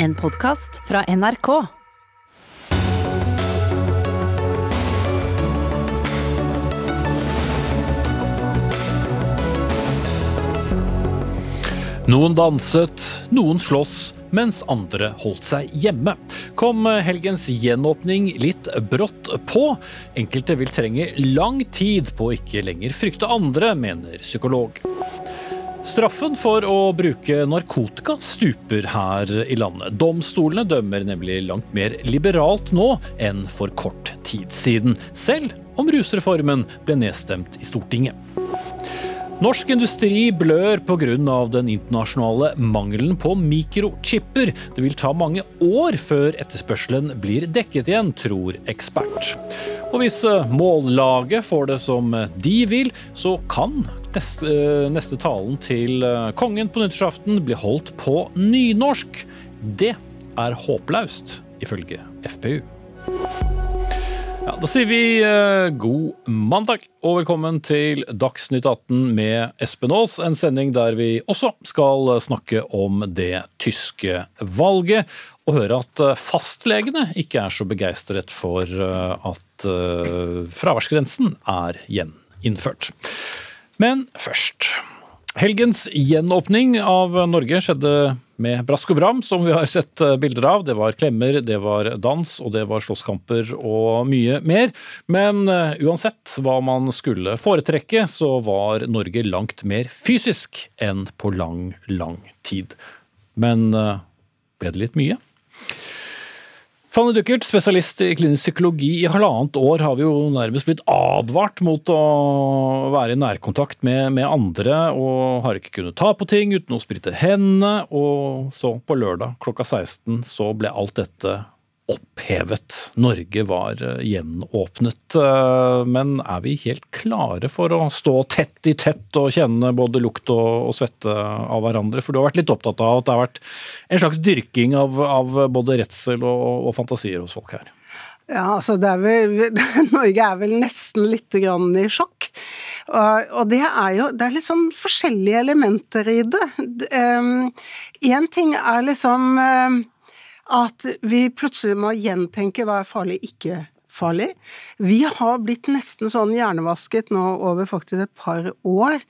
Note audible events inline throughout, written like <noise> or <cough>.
En podkast fra NRK. Noen danset, noen sloss, mens andre holdt seg hjemme. Kom helgens gjenåpning litt brått på. Enkelte vil trenge lang tid på å ikke lenger frykte andre, mener psykolog. Straffen for å bruke narkotika stuper her i landet. Domstolene dømmer nemlig langt mer liberalt nå enn for kort tid siden, selv om rusreformen ble nedstemt i Stortinget. Norsk industri blør pga. den internasjonale mangelen på mikrochipper. Det vil ta mange år før etterspørselen blir dekket igjen, tror ekspert. Og hvis mållaget får det som de vil, så kan neste, neste talen til kongen på nyttårsaften bli holdt på nynorsk. Det er håpløst, ifølge FPU. Ja, da sier vi uh, god mandag og velkommen til Dagsnytt 18 med Espen Aas. En sending der vi også skal snakke om det tyske valget. Og høre at fastlegene ikke er så begeistret for at fraværsgrensen er gjeninnført. Men først. Helgens gjenåpning av Norge skjedde med brask og bram, som vi har sett bilder av. Det var klemmer, det var dans, og det var slåsskamper og mye mer. Men uansett hva man skulle foretrekke, så var Norge langt mer fysisk enn på lang, lang tid. Men ble det litt mye? Fanny Duckert, spesialist i klinisk psykologi. I halvannet år har vi jo nærmest blitt advart mot å være i nærkontakt med, med, andre, og har ikke kunnet ta på ting uten å sprite hendene. Og så, på lørdag klokka 16, så ble alt dette opphevet. Norge var gjenåpnet. Men er vi helt klare for å stå tett i tett og kjenne både lukt og, svette av hverandre? For du har vært litt opptatt av at det har vært en slags dyrking av, av både redsel og, og fantasier hos folk her. Ja, altså er vel, <laughs> Norge er vel nesten litt grann i sjokk. Og det er jo det er litt sånn forskjellige elementer i det. Én ting er liksom at vi plutselig må gjentenke hva er farlig, ikke farlig. Vi har blitt nesten sånn hjernevasket nå over faktisk et par år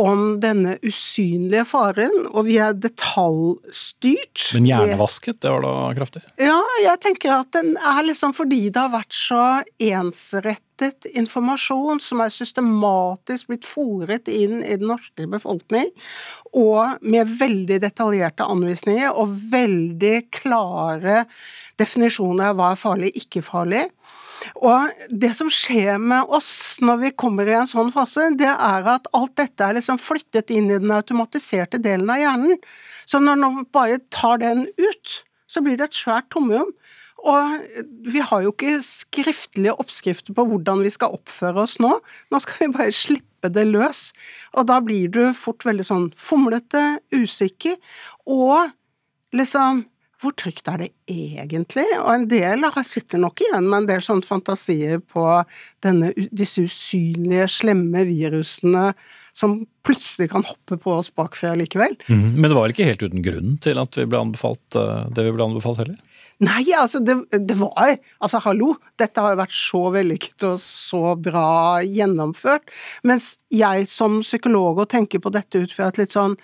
om denne usynlige faren, og vi er detaljstyrt. Men hjernevasket, det var da kraftig? Ja, jeg tenker at den er liksom fordi det har vært så ensrettet informasjon som er systematisk blitt fòret inn i den norske befolkning, og med veldig detaljerte anvisninger og veldig klare definisjoner av hva er farlig, ikke farlig. Og det som skjer med oss når vi kommer i en sånn fase, det er at alt dette er liksom flyttet inn i den automatiserte delen av hjernen. Så når man bare tar den ut, så blir det et svært tomrom. Og vi har jo ikke skriftlige oppskrifter på hvordan vi skal oppføre oss nå. Nå skal vi bare slippe det løs. Og da blir du fort veldig sånn fomlete, usikker, og liksom hvor trygt er det egentlig? Og en del sitter nok igjen med en del sånne fantasier på denne, disse usynlige, slemme virusene som plutselig kan hoppe på oss bakfra likevel. Mm, men det var ikke helt uten grunn til at vi ble anbefalt eh, det vi ble anbefalt heller? Nei, altså det, det, var Altså hallo, dette har jo vært så vellykket og så bra gjennomført. Mens jeg som psykolog og tenker på dette ut fra et litt sånn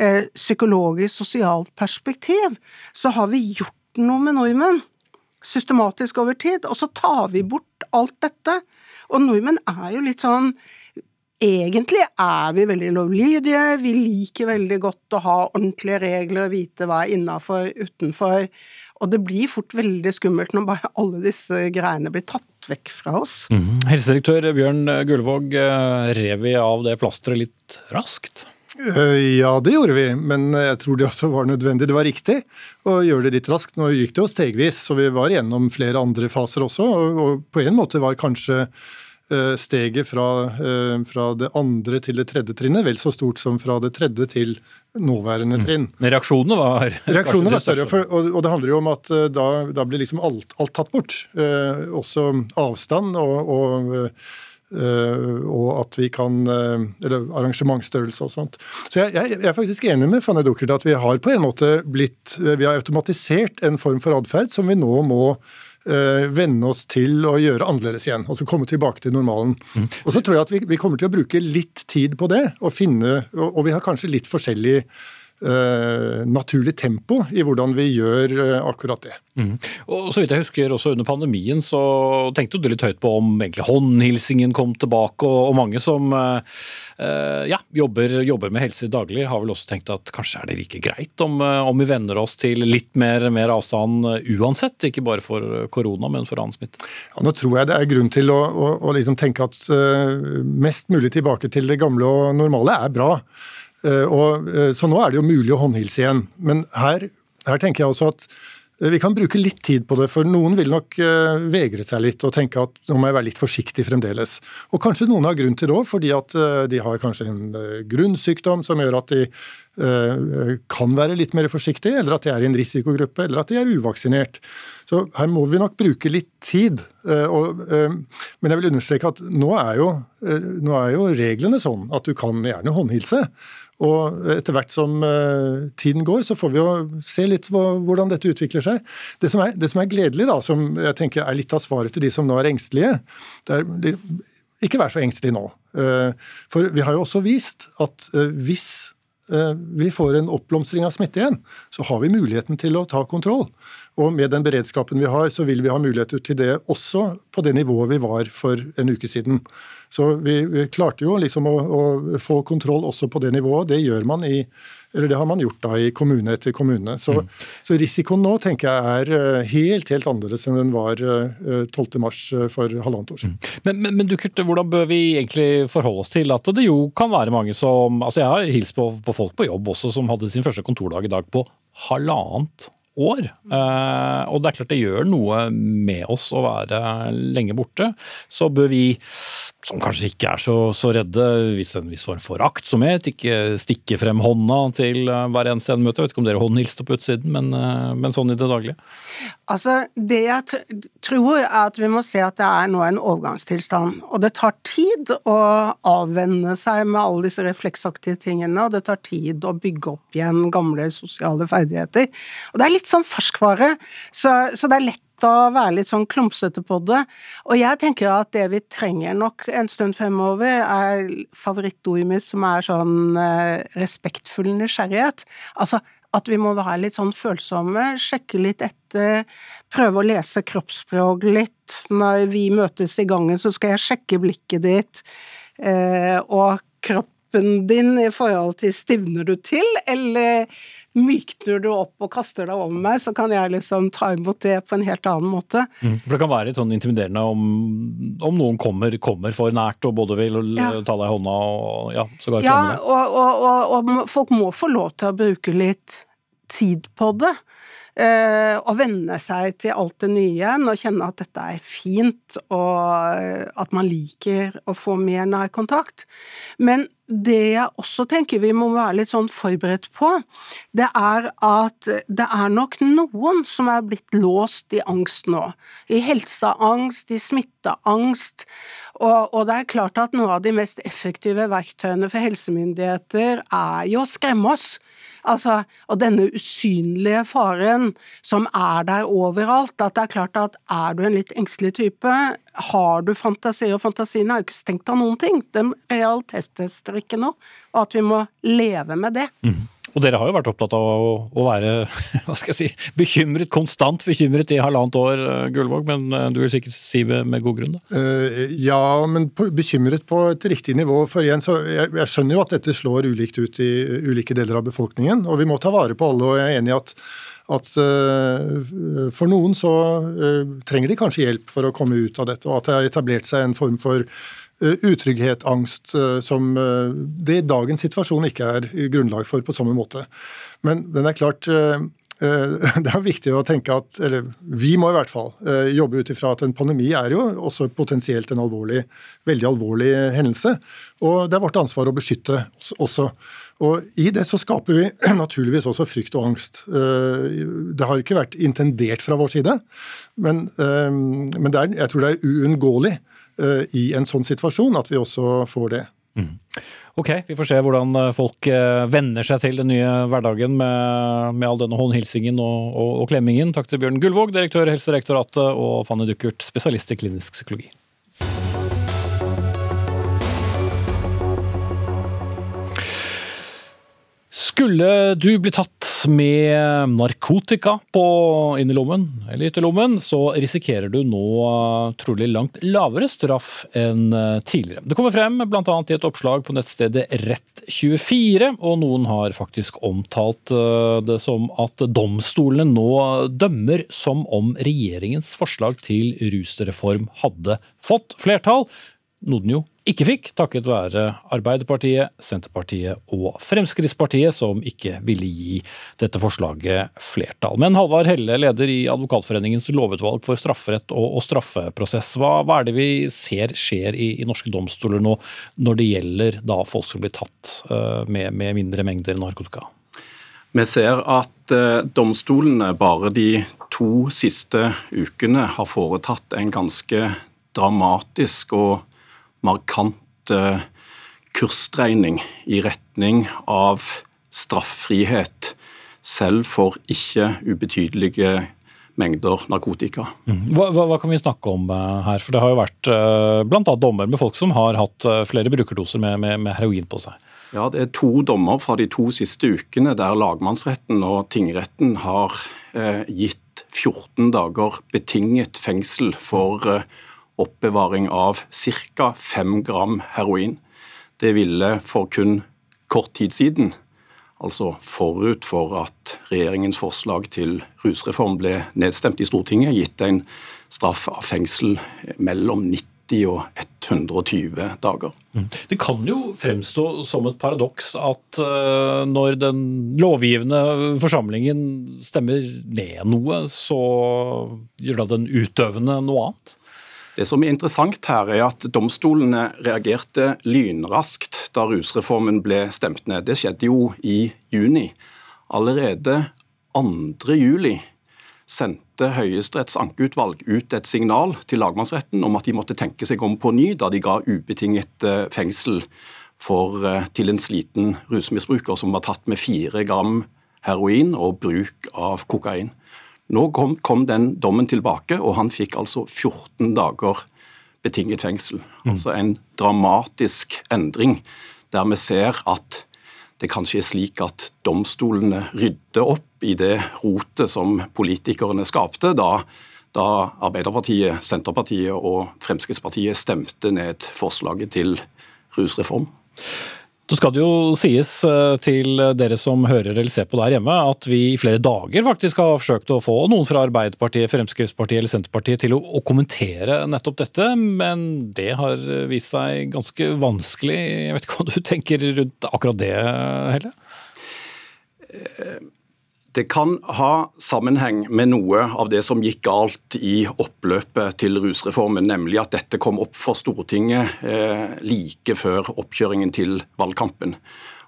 eh, psykologisk, sosialt perspektiv, så har vi gjort noe med nordmenn. Systematisk over tid. Og så tar vi bort alt dette. Og nordmenn er jo litt sånn Egentlig er vi veldig lovlydige, vi liker veldig godt å ha ordentlige regler og vite hva er innafor, utenfor. Og det blir fort veldig skummelt når bare alle disse greiene blir tatt vekk fra oss. Mm. Helsedirektør Bjørn Gullvåg, eh, rev vi av det plasteret litt raskt? Eh, ja, det gjorde vi, men jeg tror det også var nødvendig. Det var riktig å gjøre det litt raskt. Nå gikk det jo stegvis, så vi var gjennom flere andre faser også. Og på en måte var kanskje steget fra, eh, fra det andre til det tredje trinnet vel så stort som fra det tredje til nåværende mm. trinn. Men reaksjonene var <laughs> Reaksjonene var større, for, og, og, det handler jo om at da, da blir liksom alt, alt tatt bort. Eh, også avstand og, og og at vi kan Eller arrangementsstørrelse og sånt. Så jeg, jeg, jeg er faktisk enig med Fanny Duckert at vi har på en måte blitt Vi har automatisert en form for atferd som vi nå må venne oss til å gjøre annerledes igjen. Altså komme tilbake til normalen. Mm. Og så tror jeg at vi, vi, kommer til å bruke litt tid på det, og finne Og, og vi har kanskje litt forskjellig naturlig tempo i hvordan vi gjør uh, akkurat det. Mm. Og så vidt jeg husker også Under pandemien så tenkte du litt høyt på om egentlig håndhilsingen kom tilbake, og, og mange som eh, ja, jobber, jobber, med helse daglig, har vel også tenkt at kanskje er det like greit om, om vi venner oss til litt mer, mer, avstand uansett, ikke bare for korona, men for annen smitte? Ja, nå tror jeg det er grunn til å, å, å liksom tenke at mest mulig tilbake til det gamle og normale er bra. Eh, og, eh, så nå er det jo mulig å håndhilse igjen. Men her, her tenker jeg også at eh, vi kan bruke litt tid på det, for noen vil nok vegre seg litt og tenke at nå må jeg være litt forsiktig fremdeles. Og kanskje noen har grunn til det òg, fordi at de har kanskje en grunnsykdom som gjør at de kan være litt mer forsiktige, eller at de er i en risikogruppe, eller at de er uvaksinert. Så her må vi nok bruke litt tid. Men jeg vil understreke at nå er jo, nå er jo reglene sånn at du kan gjerne håndhilse. Og etter hvert som tiden går, så får vi jo se litt hvordan dette utvikler seg. Det som, er, det som er, gledelig, da, som jeg tenker er litt av svaret til de som nå er engstelige, det er ikke vær så engstelig nå. For vi har jo også vist at hvis vi får en oppblomstring av smitte igjen, så har vi muligheten til å ta kontroll. Og med den beredskapen vi har, så vil vi ha muligheter til det også på det nivået vi var for en uke siden. Så vi, vi klarte jo liksom å, å, få kontroll også på det nivået. Det gjør man i eller det har man gjort da i kommune etter kommune. Så, mm. så risikoen nå tenker jeg er eh, helt helt annerledes enn den var 12.3 eh, for halvannet år siden. Mm. Men, men, men du, Kurt, hvordan bør vi egentlig forholde oss til at det jo kan være mange som altså Jeg har hilst på, på folk på jobb også som hadde sin første kontordag i dag på halvannet år. Eh, og det er klart det gjør noe med oss å være lenge borte. Så bør vi, som kanskje ikke er så, så redde, vise en viss form for aktsomhet, ikke stikke frem hånda til eh, hver eneste en møte. Jeg vet ikke om dere håndhilste på utsiden, men, eh, men, sånn i det daglige? Altså, Det jeg tror er at vi må se at det er nå en overgangstilstand. Og det tar tid å avvenne seg med alle disse refleksaktige tingene, og det tar tid å bygge opp igjen gamle sosiale ferdigheter. Og det er litt sånn ferskvare, så, så det er lett å være litt sånn klumsete på det. Og jeg tenker at det vi trenger nok en stund fremover, er favorittordet mitt som er sånn eh, respektfull nysgjerrighet. Altså at vi må være litt sånn følsomme, sjekke litt etter, prøve å lese kroppsspråk litt. Når vi møtes i gangen, så skal jeg sjekke blikket ditt, eh, og kroppen din i forhold til stivner du til, eller mykner du opp og kaster deg over meg, så kan jeg liksom ta imot det på en helt annen måte. Mm. For Det kan være litt sånn intimiderende om, om noen kommer, kommer, for nært og både vil ja. ta deg i hånda og ja, sågar ja, klemme deg. Og, og, og, og folk må få lov til å bruke litt tid på det. Uh, å venne seg til alt det nye igjen og kjenne at dette er fint, og at man liker å få mer nærkontakt. Men det jeg også tenker vi må være litt sånn forberedt på, det er at det er nok noen som er blitt låst i angst nå. I helseangst, i smitteangst. Og, og det er klart at noe av de mest effektive verktøyene for helsemyndigheter er jo å skremme oss. Altså, og denne usynlige faren som er der overalt. At det er klart at er du en litt engstelig type, har du fantasier, og fantasiene har jo ikke stengt av noen ting. Den realitetstester ikke nå, og at vi må leve med det. Mm. Og dere har jo vært opptatt av å, å, være <laughs> hva skal jeg si, bekymret, konstant bekymret i halvannet år, eh, Gullvåg, men eh, du vil sikkert si det med god grunn? da? Uh, ja, men på, bekymret på et riktig nivå. For igjen, så jeg, jeg, skjønner jo at dette slår ulikt ut i ulike deler av befolkningen, og vi må ta vare på alle. og jeg er enig i at at for noen så trenger de kanskje hjelp for å komme ut av dette, og at det har etablert seg en form for Eh, utrygghet, angst, eh, som eh, det i dagens situasjon ikke er grunnlag for på samme måte. Men den er klart <laughs> det er viktig å tenke at, eller Vi må i hvert fall jobbe ut ifra at en pandemi er jo også potensielt en alvorlig, veldig alvorlig hendelse. Og det er vårt ansvar å beskytte også. Og I det så skaper vi <clears throat> naturligvis også frykt og angst. Det har ikke vært intendert fra vår side, men, men er, jeg tror det er uunngåelig i en sånn situasjon at vi også får det. Mm. Ok, vi får se hvordan folk venner seg til den nye hverdagen med, med all denne håndhilsingen og, og, og, klemmingen. Takk til Bjørn Gullvåg, direktør i Helsedirektoratet, og Fanny Duckert, spesialist i klinisk psykologi. Skulle du bli tatt med narkotika på innerlommen eller ytterlommen, så risikerer du nå trolig langt lavere straff enn tidligere. Det kommer frem bl.a. i et oppslag på nettstedet Rett24, og noen har faktisk omtalt eh, det som at domstolene nå dømmer som om regjeringens forslag til rusreform hadde fått flertall, noe den jo ikke fikk, takket være Arbeiderpartiet, Senterpartiet og Fremskrittspartiet, som ikke ville gi dette forslaget flertall. Men Halvard Helle, leder i Advokatforeningens lovutvalg for strafferett og, straffeprosess, hva, er det vi ser skjer i, norske domstoler nå når det gjelder da folk som blir tatt uh, med, med, mindre mengder narkotika? Vi ser at uh, domstolene bare de to siste ukene har foretatt en ganske dramatisk og markant eh, kursdreining i retning av straffrihet, selv for ikke ubetydelige mengder narkotika. Mm. Hva, hva, hva, kan vi snakke om uh, her? For Det har jo vært uh, bl.a. dommer med folk som har hatt flere brukerdoser med, med, med, heroin på seg. Ja, Det er to dommer fra de to siste ukene der lagmannsretten og tingretten har eh, gitt 14 dager betinget fengsel for uh, oppbevaring av ca. 5 gram heroin. Det ville for kun kort tid siden, altså forut for at regjeringens forslag til rusreform ble nedstemt i Stortinget, gitt en straff av fengsel mellom 90 og 120 dager. Mm. Det kan jo fremstå som et paradoks at uh, når den lovgivende forsamlingen stemmer ned noe, så gjør da den utøvende noe annet? Det som er interessant her, er at domstolene reagerte lynraskt da rusreformen ble stemt ned. Det skjedde jo i juni. Allerede 2. juli sendte Høyesteretts ankeutvalg ut et signal til lagmannsretten om at de måtte tenke seg om på ny da de ga ubetinget eh, fengsel for, eh, til en sliten rusmisbruker som var tatt med fire gram heroin og bruk av kokain. Nå kom, kom, den dommen tilbake, og han fikk altså 14 dager betinget fengsel. Mm. Altså en dramatisk endring, der vi ser at det kanskje er slik at domstolene rydder opp i det rotet som politikerne skapte da, da Arbeiderpartiet, Senterpartiet og Fremskrittspartiet stemte ned forslaget til rusreform. Så skal det jo sies eh, til dere som hører eller ser på der hjemme, at vi i flere dager faktisk har forsøkt å få noen fra Arbeiderpartiet, Fremskrittspartiet eller Senterpartiet til å, kommentere nettopp dette, men det har vist seg ganske vanskelig. Jeg vet ikke hva du tenker rundt akkurat det, Helle? Det kan ha sammenheng med noe av det som gikk galt i oppløpet til rusreformen, nemlig at dette kom opp for Stortinget eh, like før oppkjøringen til valgkampen.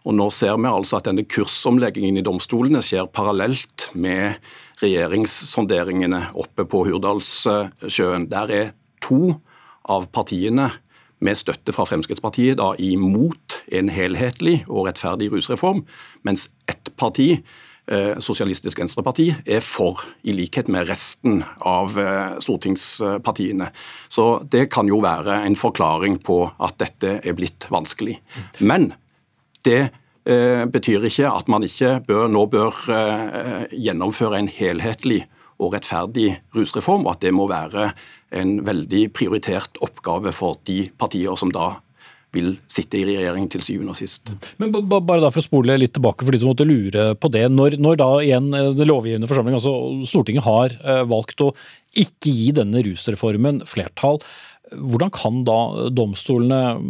Og Nå ser vi altså at denne kursomleggingen i domstolene skjer parallelt med regjeringssonderingene oppe på Hurdalssjøen. Der er to av partiene med støtte fra Fremskrittspartiet da imot en helhetlig og rettferdig rusreform, mens ett parti Sosialistisk Venstreparti er for, i likhet med resten av eh, stortingspartiene. Så det kan jo være en forklaring på at dette er blitt vanskelig. Men det eh, betyr ikke at man ikke bør, nå bør gjennomføre en helhetlig og rettferdig rusreform, og at det må være en veldig prioritert oppgave for de partier som da vil sitte i regjering til syvende og sist. Men bare da for å spole litt tilbake for de som måtte lure på det. Når, når da igjen det den lovgivende forsamling, altså Stortinget, har eh, valgt å ikke gi denne rusreformen flertall, hvordan kan da domstolene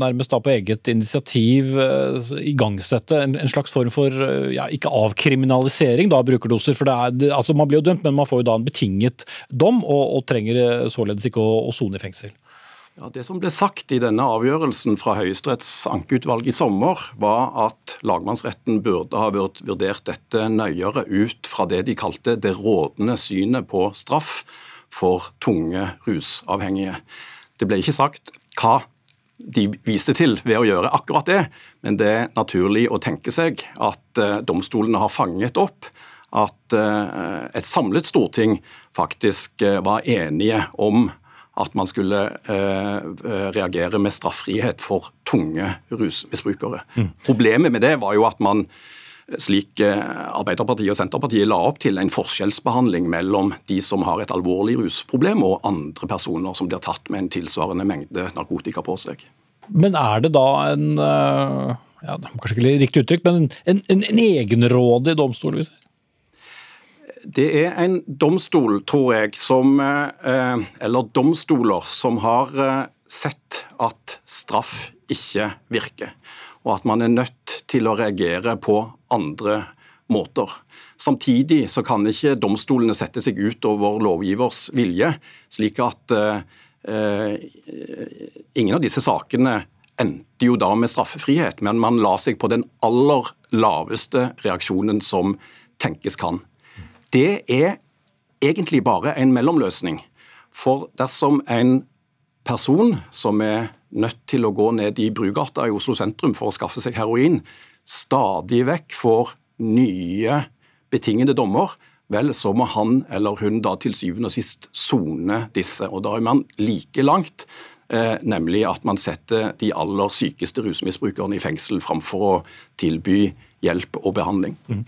nærmest da på eget initiativ eh, igangsette en, en slags form for ja, ikke avkriminalisering da, brukerdoser? For det er, altså Man blir jo dømt, men man får jo da en betinget dom, og, og trenger således ikke å sone i fengsel. Ja, Det som ble sagt i denne avgjørelsen fra Høyesteretts ankeutvalg i sommer, var at lagmannsretten burde ha vurdert dette nøyere ut fra det de kalte det rådende synet på straff for tunge rusavhengige. Det ble ikke sagt hva de viste til ved å gjøre akkurat det, men det er naturlig å tenke seg at uh, domstolene har fanget opp at uh, et samlet storting faktisk uh, var enige om at man skulle reagere med straffrihet for tunge rusmisbrukere. Mm. Problemet med det var jo at man slik Arbeiderpartiet og Senterpartiet la opp til en forskjellsbehandling mellom de som har et alvorlig rusproblem og andre personer som blir tatt med en tilsvarende mengde narkotika på seg. Men er det da en ja, det er Kanskje ikke riktig uttrykk, men en, en, en egenrådig domstol? Hvis det er en domstol, tror jeg, som eh, Eller domstoler som har eh, sett at straff ikke virker. Og at man er nødt til å reagere på andre måter. Samtidig så kan ikke domstolene sette seg ut over lovgivers vilje, slik at Eh, ingen av disse sakene endte jo da med straffefrihet, men man la seg på den aller laveste reaksjonen som tenkes kan. Det er egentlig bare en mellomløsning. For dersom en person som er nødt til å gå ned i Brugata i Oslo sentrum for å skaffe seg heroin, stadig vekk får nye betingede dommer, vel, så må han eller hun da til syvende og sist sone disse. Og da er man like langt, eh, nemlig at man setter de aller sykeste rusmisbrukerne i fengsel framfor å tilby hjelp og behandling. Mm.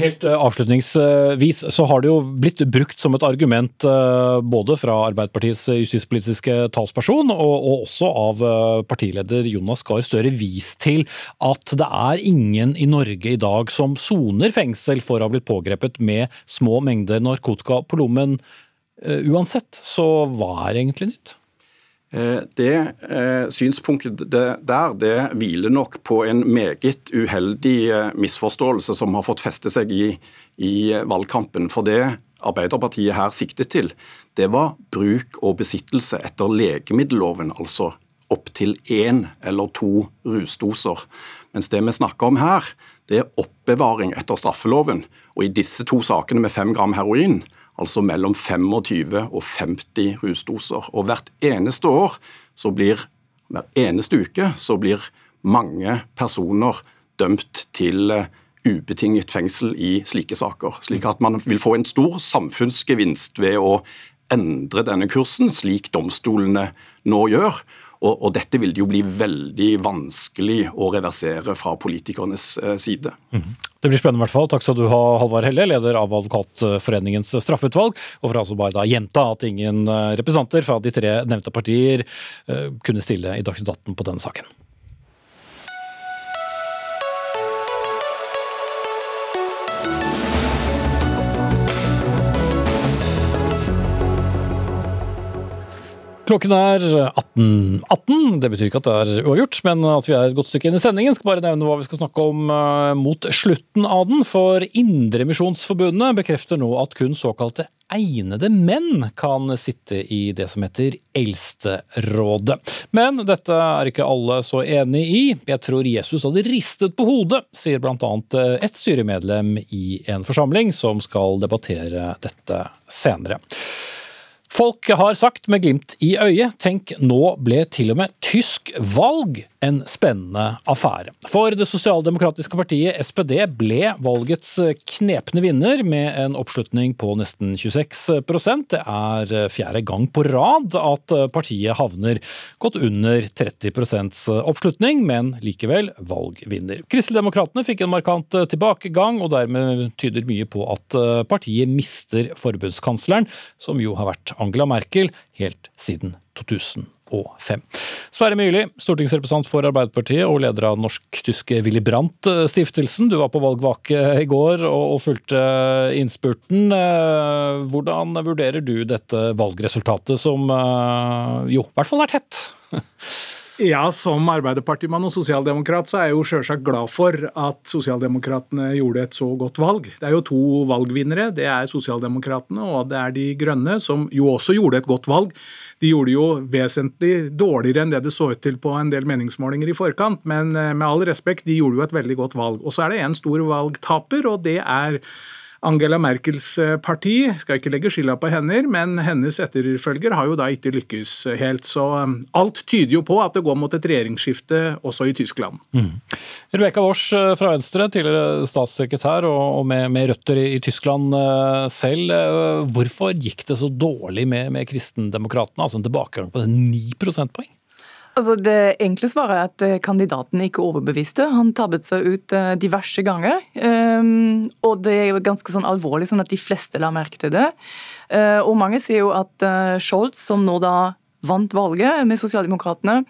Helt eh, avslutningsvis så har det jo blitt brukt som et argument eh, både fra Arbeiderpartiets justispolitiske talsperson og også av partileder Jonas Gahr Støre vist til at det er ingen i Norge i dag som soner fengsel for å ha blitt pågrepet med små mengder narkotika på lommen. Uansett, så hva er egentlig nytt? Eh, det eh, synspunktet der det hviler nok på en meget uheldig eh, misforståelse som har fått feste seg i, i valgkampen. For det Arbeiderpartiet her siktet til, det var bruk og besittelse etter legemiddelloven, altså opptil én eller to rusdoser. Mens det vi snakker om her, det er oppbevaring etter straffeloven. Og i disse to sakene med fem gram heroin, altså mellom 25 og 50 rusdoser. Og hvert eneste år, så blir, hver eneste uke, så blir mange personer dømt til eh, ubetinget fengsel i slike saker. Slik at man vil få en stor samfunnsgevinst ved å endre denne kursen, slik domstolene nå gjør. Og, og, dette vil det jo bli veldig vanskelig å reversere fra politikernes eh, side. Mm -hmm. Det blir spennende i hvert fall. Takk skal du ha, Halvard Helle, leder av Advokatforeningens straffeutvalg. Og for altså bare da gjenta at ingen eh, representanter fra de tre nevnte partier uh, kunne stille i Dagsnytt 18 på denne saken. Klokken er 18.18. 18. Det betyr ikke at det er uavgjort, men at vi er et godt stykke inn i sendingen. Skal bare nevne hva vi skal snakke om uh, mot slutten av den. For Indremisjonsforbundet bekrefter nå at kun såkalte egnede menn kan sitte i det som heter Eldsterådet. Men dette er ikke alle så enig i. Jeg tror Jesus hadde ristet på hodet, sier annet eh, et styremedlem i en forsamling som skal debattere dette senere. Folk har sagt med glimt i øyet, tenk nå ble til og med tysk valg en spennende affære. For det sosialdemokratiske partiet SPD ble valgets knepne vinner med en oppslutning på nesten 26% Det er fjerde gang på rad at partiet havner godt under 30% oppslutning, men likevel valgvinner. Kristeligdemokratene fikk en markant tilbakegang, og dermed tyder mye på at partiet mister forbundskansleren, som jo har vært Angela Merkel helt siden 2000 og fem. Sverre Myrli, stortingsrepresentant for Arbeiderpartiet og leder av norsk-tyske Willy Brandt-stiftelsen. Du var på valgvake i går og fulgte innspurten. Eh, hvordan vurderer du dette valgresultatet, som eh, jo i hvert fall er tett? <laughs> Ja, Som arbeiderpartimann og sosialdemokrat så er jeg jo sjølsagt glad for at sosialdemokratene gjorde et så godt valg. Det er jo to valgvinnere. Det er sosialdemokratene og det er De grønne, som jo også gjorde et godt valg. De gjorde jo vesentlig dårligere enn det det så ut til på en del meningsmålinger i forkant, men eh, med all respekt, de gjorde jo et veldig godt valg. Og så er det en stor valgtaper, og det er Angela Merkels eh, parti. Skal ikke legge skylda på henne, men hennes etterfølger har jo da ikke lykkes helt. Så um, alt tyder jo på at det går mot et regjeringsskifte også i Tyskland. Mm. Rebekka Wors eh, fra Venstre, tidligere statssekretær og med, med røtter i, Tyskland eh, selv. Hvorfor gikk det så dårlig med, med Kristendemokratene, altså en tilbakegang på 9 prosentpoeng? Altså Det enkle svaret er at eh, kandidaten ikke overbeviste. Han tabbet seg ut eh, diverse ganger. Um, og det er jo ganske sånn alvorlig, sånn at de fleste la merke til det. Uh, og mange sier jo at Scholz, som nå da vant valget med Sosialdemokratene,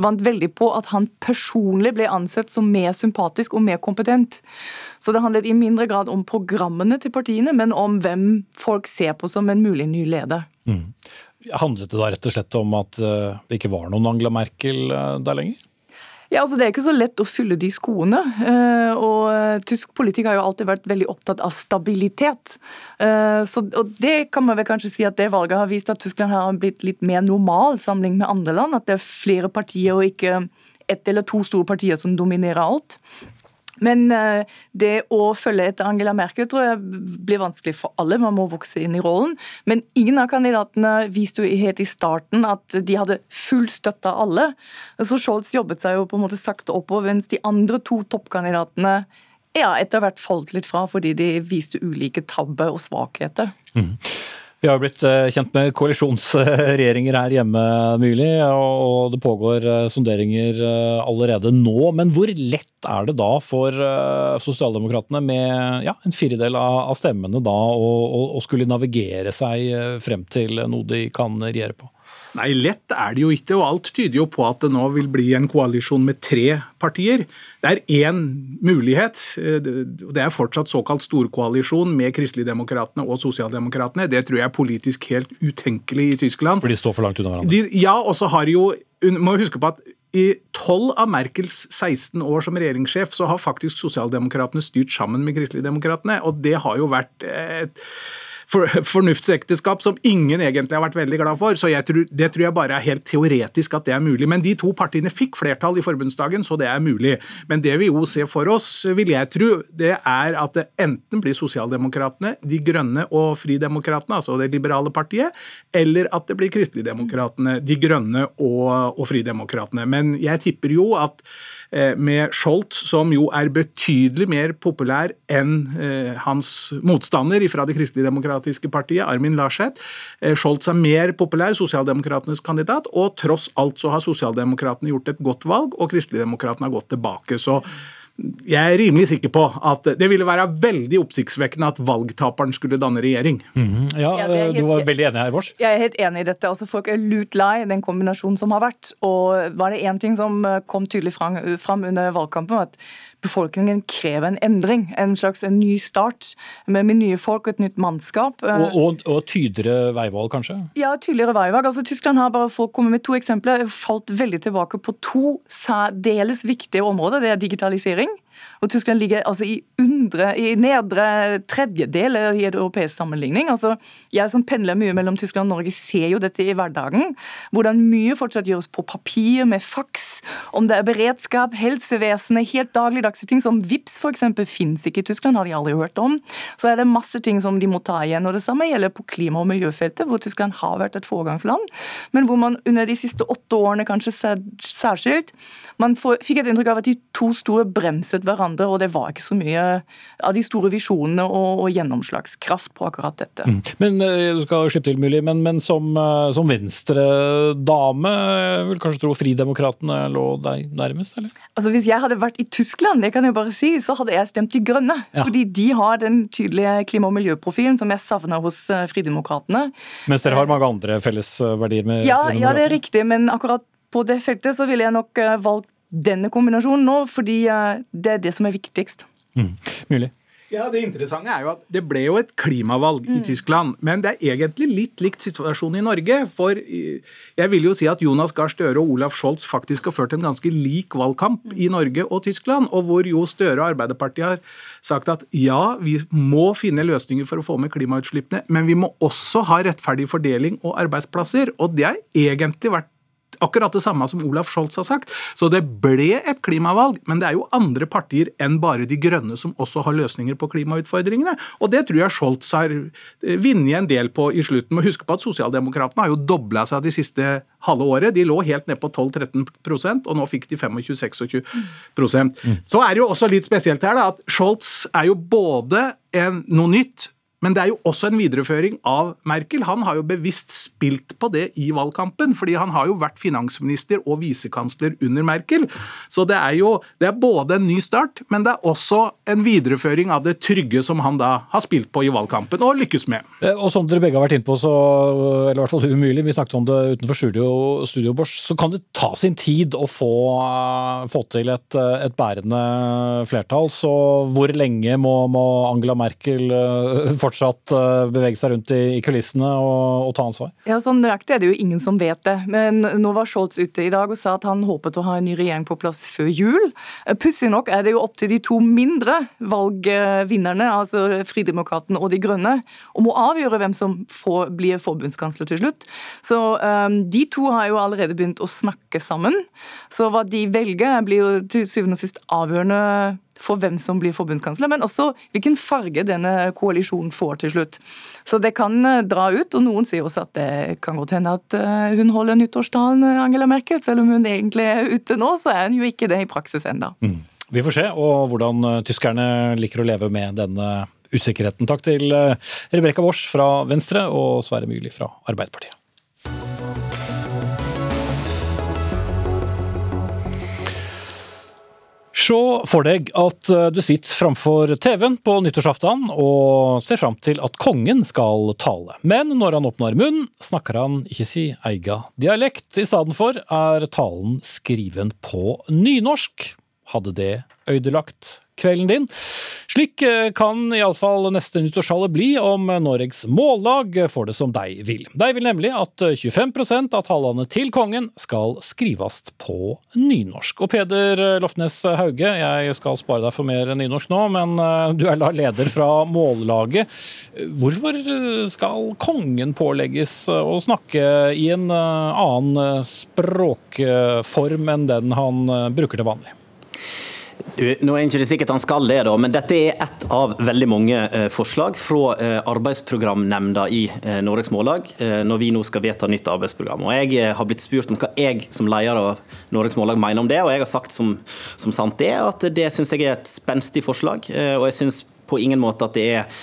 vant veldig på at han personlig ble ansett som mer sympatisk og mer kompetent. Så det handlet i mindre grad om programmene til partiene, men om hvem folk ser på som en mulig ny leder. Mm. Handlet det da rett og slett om at eh, det ikke var noen Angela Merkel eh, der lenger? Ja, altså Det er ikke så lett å fylle de skoene. Eh, og Tysk politikk har jo alltid vært veldig opptatt av stabilitet. Så, og Det kan man vel kanskje si at det valget har vist at Tyskland har blitt litt mer normal sammenlignet med andre land. At det er flere partier og ikke ett eller to store partier som dominerer alt. Men eh, det å følge etter Angela Merkel tror jeg blir vanskelig for alle. Man må vokse inn i rollen. Men ingen av kandidatene viste jo helt i starten at de hadde full støtte av alle. Så Scholz jobbet seg jo på en måte sakte oppover, mens de andre to toppkandidatene ja, etter hvert falt litt fra fordi de viste ulike tabber og svakheter. Mm. Vi har blitt eh, kjent med koalisjonsregjeringer her hjemme mulig, og det pågår eh, sonderinger eh, allerede nå. Men hvor lett er det da for Sosialdemokratene med ja, en firedel av stemmene da å skulle navigere seg frem til noe de kan regjere på? Nei, lett er det jo ikke, og alt tyder jo på at det nå vil bli en koalisjon med tre partier. Det er én mulighet. Det er fortsatt såkalt storkoalisjon med Kristeligdemokratene og Sosialdemokratene. Det tror jeg er politisk helt utenkelig i Tyskland. For de står for langt unna hverandre? De, ja, og så har jo må huske på at i tolv av Merkels 16 år som regjeringssjef, så har faktisk Sosialdemokratene styrt sammen med Kristeligdemokratene. Og det har jo vært et for, fornuftsekteskap som ingen egentlig har vært veldig glad for. Så tror, det tror jeg bare er helt teoretisk at det er mulig. Men de to partiene fikk flertall i forbundsdagen, så det er mulig. Men det vi jo ser for oss, vil jeg tro, det er at det enten blir Sosialdemokratene, De Grønne og Fridemokratene, altså det liberale partiet, eller at det blir Kristeligdemokratene, De Grønne og, og Fridemokratene. Men jeg tipper jo at med Scholz, som jo er betydelig mer populær enn eh, hans motstander fra det kristeligdemokratiske partiet, Armin Laschet. Eh, Scholz er mer populær, sosialdemokratenes kandidat, og tross alt så har sosialdemokratene gjort et godt valg, og kristeligdemokratene har gått tilbake. så jeg er rimelig sikker på at det ville være veldig oppsiktsvekkende at valgtaperen skulle danne regjering. Mm -hmm. Ja, helt, Du var veldig enig her, Vårs? Jeg er helt enig i dette. Altså, folk er lut lei den kombinasjonen som har vært. Og var det én ting som kom tydelig fram under valgkampen, at befolkningen krever en endring. En slags en ny start med, med nye folk og et nytt mannskap. Og, og, og tydeligere veivalg, kanskje? Ja, tydeligere veivalg. Altså, Tyskland har bare for å komme med to eksempler, falt veldig tilbake på to særdeles viktige områder. Det er digitalisering og Tyskland ligger altså i, undre, i nedre tredjedel i et europeisk sammenligning. Altså, jeg som pendler mye mellom Tyskland og Norge, ser jo dette i hverdagen. Hvordan mye fortsatt gjøres på papir, med faks. Om det er beredskap, helsevesenet, helt dagligdagse ting som VIPS f.eks. fins ikke i Tyskland, har de aldri hørt om. Så er det masse ting som de må ta igjen. og Det samme gjelder på klima- og miljøfeltet, hvor Tyskland har vært et foregangsland, men hvor man under de siste åtte årene kanskje særskilt man får, fikk et inntrykk av at de to store bremset hverandre, og det var ikke så mye av de store visjonene og, og gjennomslagskraft på akkurat dette. Mm. Men eh, du skal slippe til, mulig, men, men som, eh, som Venstre-dame, vil kanskje tro Fridemokratene lå deg nærmest, eller? Altså Hvis jeg hadde vært i Tyskland, det kan jeg bare si, så hadde jeg stemt De Grønne. Ja. Fordi de har den tydelige klima- og miljøprofilen som jeg savner hos eh, Fridemokratene. Mens dere har mange andre fellesverdier med ja, ja, det er riktig, men akkurat på det feltet så ville jeg nok valgt denne kombinasjonen nå, fordi eh, det er det som er viktigst. Mm. Mulig. Ja, Det interessante er jo at det ble jo et klimavalg mm. i Tyskland. Men det er egentlig litt likt situasjonen i Norge. For jeg vil jo si at Jonas Gahr Støre og Olaf Scholz faktisk har ført en ganske lik valgkamp mm. i Norge og Tyskland. Og hvor jo Støre og Arbeiderpartiet har sagt at ja, vi må finne løsninger for å få med klimautslippene, men vi må også ha rettferdig fordeling og arbeidsplasser. Og det har egentlig vært akkurat det samme som Olaf Scholz har sagt. Så det ble et klimavalg, men det er jo andre partier enn bare De Grønne som også har løsninger på klimautfordringene. Og det tror jeg Scholz har eh, vunnet en del på i slutten. Må huske på at Sosialdemokratene har jo dobla seg de siste halve året. De lå helt ned på 12-13% og nå fikk de 25-26 mm. Så er det jo også litt spesielt her da, at Scholz er jo både en, noe nytt men det er jo også en videreføring av Merkel. Han har jo bevisst spilt på det i valgkampen, fordi han har jo vært finansminister og visekansler under Merkel. Så det er jo det er både en ny start, men det er også en videreføring av det trygge som han da har spilt på i valgkampen og lykkes med. Eh, og som dere begge har vært inne på, så, eller i hvert fall umulig, vi snakket om det utenfor studio, studio Bosch, så kan det ta sin tid å få, få til et, et, bærende flertall. Så hvor lenge må, må Angela Merkel eh, fortsatt eh, bevege seg rundt i kulissene og, og ta ansvar? Ja, sånn Nøyaktig er det jo ingen som vet det. Men nå var Scholz ute i dag og sa at han håpet å ha en ny regjering på plass før jul. Eh, pussig nok er det jo opp til de to mindre valgvinnerne, altså Fridemokraten og De Grønne, om å avgjøre hvem som får, blir forbundskansler til slutt. Så um, De to har jo allerede begynt å snakke sammen. Så hva de velger, blir jo til syvende og sist avgjørende for hvem som blir forbundskansler, men også hvilken farge denne koalisjonen får til slutt. Så det kan eh, dra ut, og noen sier også at det kan godt hende at eh, hun holder nyttårstalen, eh, Angela Merkel. Selv om hun egentlig er ute nå, så er hun jo ikke det i praksis ennå. Mm. Vi får se og hvordan tyskerne liker å leve med denne usikkerheten. Takk til Rebekka Wors fra Venstre og Sverre Myrli fra Arbeiderpartiet. Se for deg at eh, du sitter framfor TV-en på nyttårsaften og ser fram til at kongen skal tale. Men når han åpner munnen, snakker han ikke si eiga dialekt. I stedet for er talen skriven på nynorsk. Hadde det ødelagt kvelden din. Slik eh, kan iallfall neste nyttårstale bli om Norges Mållag får det som de vil. De vil nemlig at 25% av tallene til kongen skal skrives på nynorsk. Og Peder Lofnes Hauge, jeg skal spare deg for mer nynorsk nå, men eh, du er da leder fra Mållaget. Hvorfor skal kongen pålegges å snakke i en eh, annen språkform enn den han bruker til vanlig? Nå er ikke det sikkert han skal det, men dette er ett av veldig mange eh, forslag fra eh, arbeidsprogramnemnda i eh, Norges Mållag når vi nå skal vedta nytt arbeidsprogram. Og Jeg har blitt spurt om hva jeg som leder av Norges Mållag mener om det, og jeg har sagt som, som sant det, at det syns jeg er et spenstig forslag. Og jeg syns på ingen måte at det er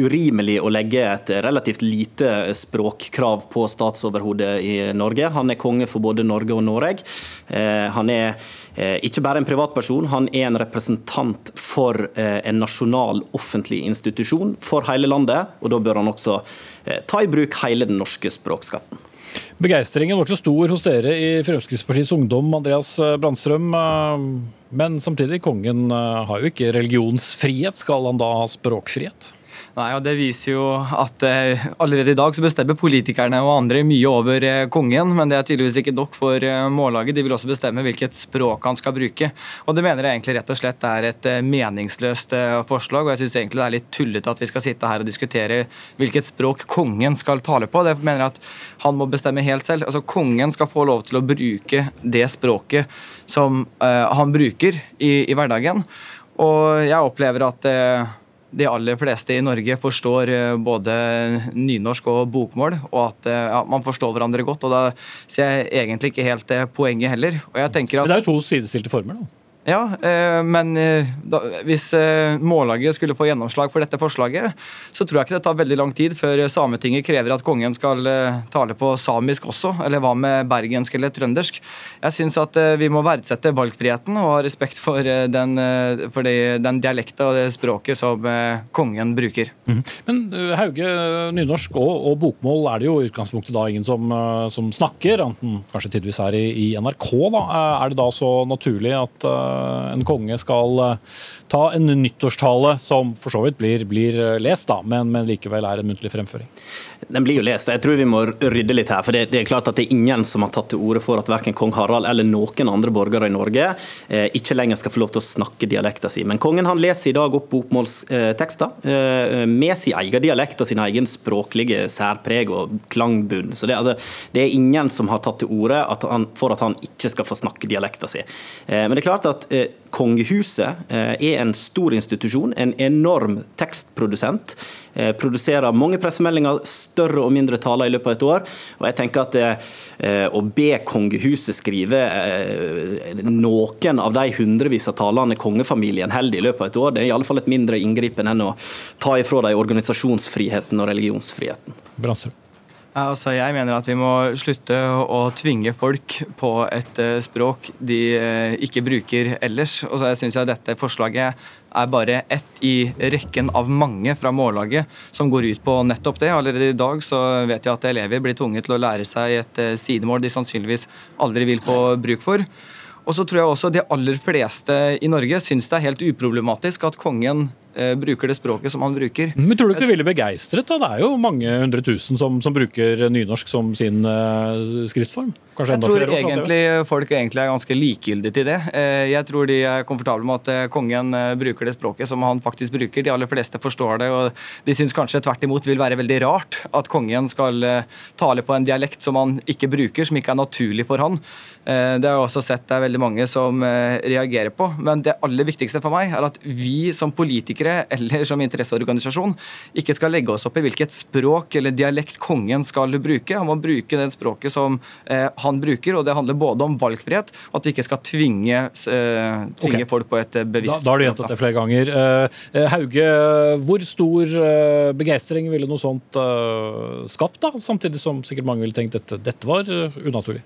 urimelig å legge et relativt lite språkkrav på statsoverhodet i Norge. Han er konge for både Norge og Norge. Eh, han er eh, ikke bare en privatperson, han er en representant for eh, en nasjonal offentlig institusjon for hele landet. og Da bør han også ta i bruk hele den norske språkskatten. Begeistringen var ikke så stor hos dere i Fremskrittspartiets Ungdom, Andreas Brandstrøm. Men samtidig, kongen har jo ikke religionsfrihet. Skal han da ha språkfrihet? Nei, og Det viser jo at eh, allerede i dag så bestemmer politikerne og andre mye over eh, kongen, men det er tydeligvis ikke nok for eh, Mållaget. De vil også bestemme hvilket språk han skal bruke. Og Det mener jeg egentlig rett og slett er et meningsløst forslag. og Jeg syns egentlig det er litt tullete at vi skal sitte her og diskutere hvilket språk kongen skal tale på. Det mener jeg at han må bestemme helt selv. Altså Kongen skal få lov til å bruke det språket som han bruker i, i, hverdagen. Og jeg opplever at de aller fleste i Norge forstår eh, både nynorsk og bokmål, og at eh, ja, man forstår hverandre godt. og Da ser jeg egentlig ikke helt poenget heller. Og jeg tenker at... Men det er jo to sidestilte former, da? Ja, eh, men eh, hvis eh, Mållaget skulle få gjennomslag for dette forslaget, så tror jeg ikke det tar veldig lang tid før Sametinget krever at kongen skal tale på samisk også, eller hva med bergensk eller trøndersk. Jeg syns at vi må verdsette valgfriheten og ha respekt for den, den dialekta og det språket som kongen bruker. Mm. Men Hauge, nynorsk og, og, bokmål er det jo i utgangspunktet da ingen som, som snakker, kanskje tidvis her i, i NRK. da. Er det da så naturlig at en konge skal ta en nyttårstale som for så vidt blir, blir lest, da, men, men, likevel er en muntlig fremføring? Den blir jo lest, og jeg tror vi må rydde litt her. for det, det, er klart at det er ingen som har tatt til orde for at verken kong Harald eller noen andre borgere i Norge eh, ikke lenger skal få lov til å snakke dialekta si. Men kongen han leser i dag opp bokmålstekster eh, med sin egen dialekt og sin egen språklige særpreg og klangbunn. Så det, altså, det, er ingen som har tatt til orde for at han ikke skal få snakke dialekta si. Eh, men det er klart at eh, kongehuset eh, er en stor institusjon, en enorm tekstprodusent. Eh, produserer mange pressemeldinger, større og mindre taler i løpet av et år. Og jeg tenker at det, Å be kongehuset skrive noen av de hundrevis av talene kongefamilien holder i løpet av et år, det er i alle fall et mindre inngripen enn å ta ifra dem organisasjonsfriheten og religionsfriheten. Brandstrøm. Altså, jeg mener at vi må slutte å tvinge folk på et språk de ikke bruker ellers. Og så syns jeg dette forslaget er bare ett i rekken av mange fra Mållaget som går ut på nettopp det. Allerede i dag så vet jeg at elever blir tvunget til å lære seg et eh, sidemål de sannsynligvis aldri vil få bruk for. Og så tror jeg også De aller fleste i Norge syns det er helt uproblematisk at kongen eh, bruker det språket som han bruker. Men Tror du ikke du ville begeistret? da? Det er jo mange hundre tusen som, som bruker nynorsk som sin uh, skriftform. Kanskje jeg tror egentlig folk egentlig er ganske likegyldige til det. Eh, jeg tror de er komfortable med at eh, kongen bruker det språket som han faktisk bruker. De aller fleste forstår det, og de syns kanskje tvert imot vil være veldig rart at kongen skal tale på en dialekt som han ikke bruker, som ikke er naturlig for han. Det har jeg også sett det er veldig mange som reagerer på. Men det aller viktigste for meg er at vi som politikere politikere eller som interesseorganisasjon ikke skal legge oss opp i hvilket språk eller dialekt kongen skal bruke. Han må bruke det språket som eh, han bruker, og det handler både om valgfrihet og at vi ikke skal tvinge, uh, tvinge okay. folk på et eh, bevisst Da, da har du gjentatt det flere ganger. Uh, Hauge, hvor stor uh, begeistring ville noe sånt uh, skapt, da? Samtidig som sikkert mange ville tenkt at dette, dette var unaturlig?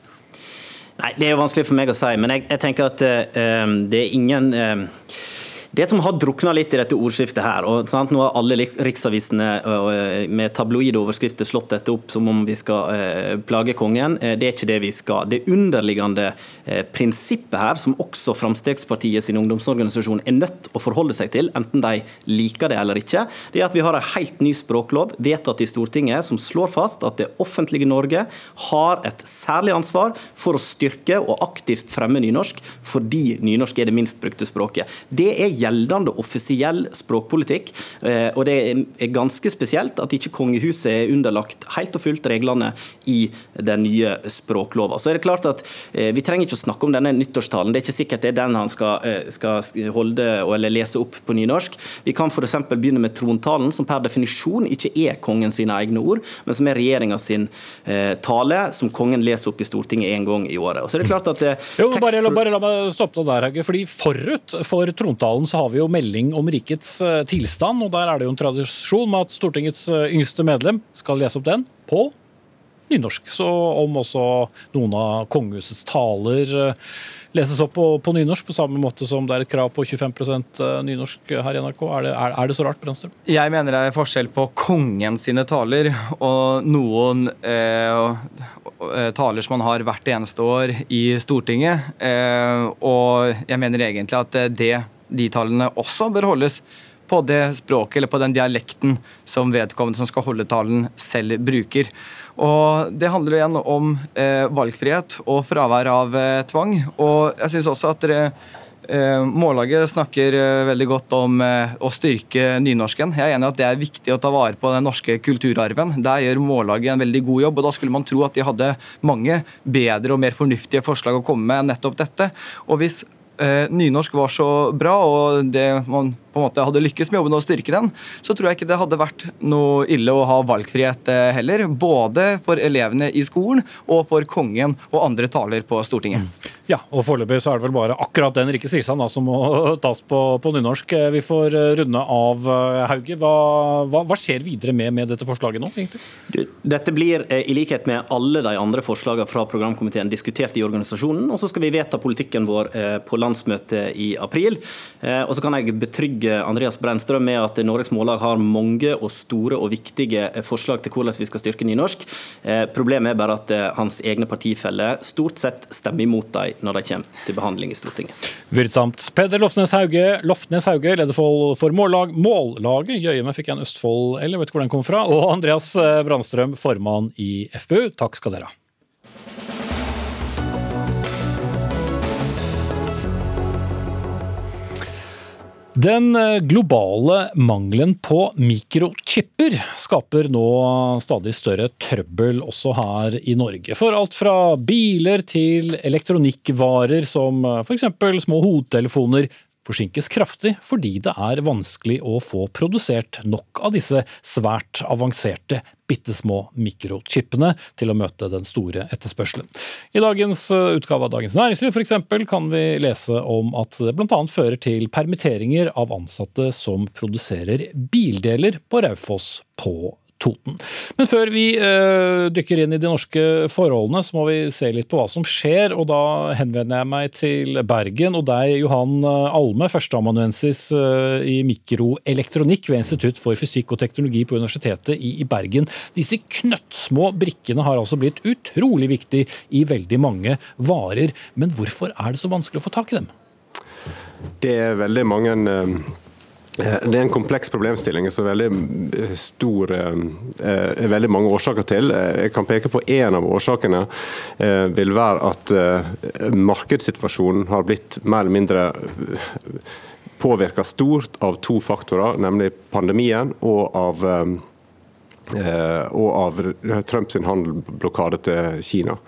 Nei, Det er jo vanskelig for meg å si, men jeg, jeg tenker at det er ingen det som har drukna litt i dette ordskiftet her, og sant, nå har alle riksavisene med tabloide overskrifter slått dette opp som om vi skal plage kongen, det er ikke det vi skal. Det underliggende prinsippet her, som også Fremskrittspartiet sin ungdomsorganisasjon er nødt å forholde seg til, enten de liker det eller ikke, det er at vi har en helt ny språklov vedtatt i Stortinget som slår fast at det offentlige Norge har et særlig ansvar for å styrke og aktivt fremme nynorsk, fordi nynorsk er det minst brukte språket. Det er gjeldende offisiell språkpolitikk. Eh, og det er ganske spesielt at ikke kongehuset er underlagt helt og fullt reglene i den nye språklova. Så er det klart at eh, Vi trenger ikke å snakke om denne nyttårstalen. Det er ikke sikkert det er den han skal, eh, skal holde eller lese opp på nynorsk. Vi kan f.eks. begynne med trontalen, som per definisjon ikke er kongen sine egne ord, men som er regjeringa sin tale, som kongen leser opp i Stortinget en gang i året. Og så er det klart at jo, bare, bare la meg stoppe deg der, Hauge. fordi Forut for trontalen så har vi jo melding om rikets eh, tilstand, og der er det jo en tradisjon med at Stortingets eh, yngste medlem skal lese opp den på nynorsk. Så om også noen av kongehusets taler eh, leses opp på, på, nynorsk, på samme måte som det er et krav på 25% nynorsk her i NRK, er det, er, er det så rart, Brennstrøm? Jeg mener det er forskjell på kongen sine taler og noen eh, taler som man har hvert eneste år i Stortinget. Eh, og jeg mener egentlig at det de tallene også bør holdes på det språket eller på den dialekten som vedkommende som skal holde talen, selv bruker. Og Det handler igjen om eh, valgfrihet og fravær av eh, tvang. Og jeg synes også at dere eh, Mållaget snakker eh, veldig godt om eh, å styrke nynorsken. Jeg er enig i at det er viktig å ta vare på den norske kulturarven. Der gjør Mållaget en veldig god jobb, og da skulle man tro at de hadde mange bedre og mer fornuftige forslag å komme med enn nettopp dette. Og hvis nynorsk var så bra, og det man på en måte hadde lykkes med jobben og styrke den, så tror jeg ikke det hadde vært noe ille å ha valgfrihet eh, heller. Både for elevene i skolen og for kongen og andre taler på Stortinget. Mm. Ja, og foreløpig så er det vel bare akkurat den Rikke Sisand som må <laughs> tas på, på, nynorsk. Eh, vi får eh, runde av, Hauge. Hva, hva, hva skjer videre med, med, dette forslaget nå, egentlig? Dette blir, i likhet med alle de andre forslagene fra programkomiteen, diskutert i organisasjonen. Og så skal vi vedta politikken vår på landsmøtet i april. Og så kan jeg betrygge Andreas Brennstrøm med at Norges Mållag har mange og store og viktige forslag til hvordan vi skal styrke nynorsk. Eh, problemet er bare at eh, hans egne partifeller stort sett stemmer imot dem når de kommer til behandling i Stortinget. Virksomt. Peder Lofnes Hauge, Lofnes Hauge leder for, mållag, Mållaget. Jøye fikk jeg en Østfold, eller vet hvor den kom fra. Og Andreas eh, Brandstrøm, formann i FPU. Takk skal dere ha. Den eh, globale mangelen på mikrochipper skaper nå stadig større trøbbel også her i Norge. For alt fra biler til elektronikkvarer som f.eks. små hodetelefoner forsinkes kraftig fordi det er vanskelig å få produsert nok av disse svært avanserte bitte små mikrochipene til å møte den store etterspørselen. I dagens eh, utgave av Dagens Næringsliv eksempel, kan vi lese om at det bl.a. fører til permitteringer av ansatte som produserer bildeler på Raufoss på Toten. Men før vi uh, dykker inn i de norske forholdene, så må vi se litt på hva som skjer. og Da henvender jeg meg til Bergen og deg, Johan eh, Alme, førsteamanuensis uh, i mikroelektronikk ved Institutt for fysikk og teknologi på Universitetet i, i Bergen. Disse knøttsmå brikkene har altså blitt utrolig viktig i veldig mange varer. Men hvorfor er det så vanskelig å få tak i dem? Det er veldig mange Eh, det er en kompleks problemstilling som er veldig eh, eh, veldig mange årsaker til. Jeg kan peke på En av årsakene vil være at markedssituasjonen har blitt mer eller mindre påvirka stort av to faktorer, nemlig pandemien og av, og av Trumps handelsblokade til Kina.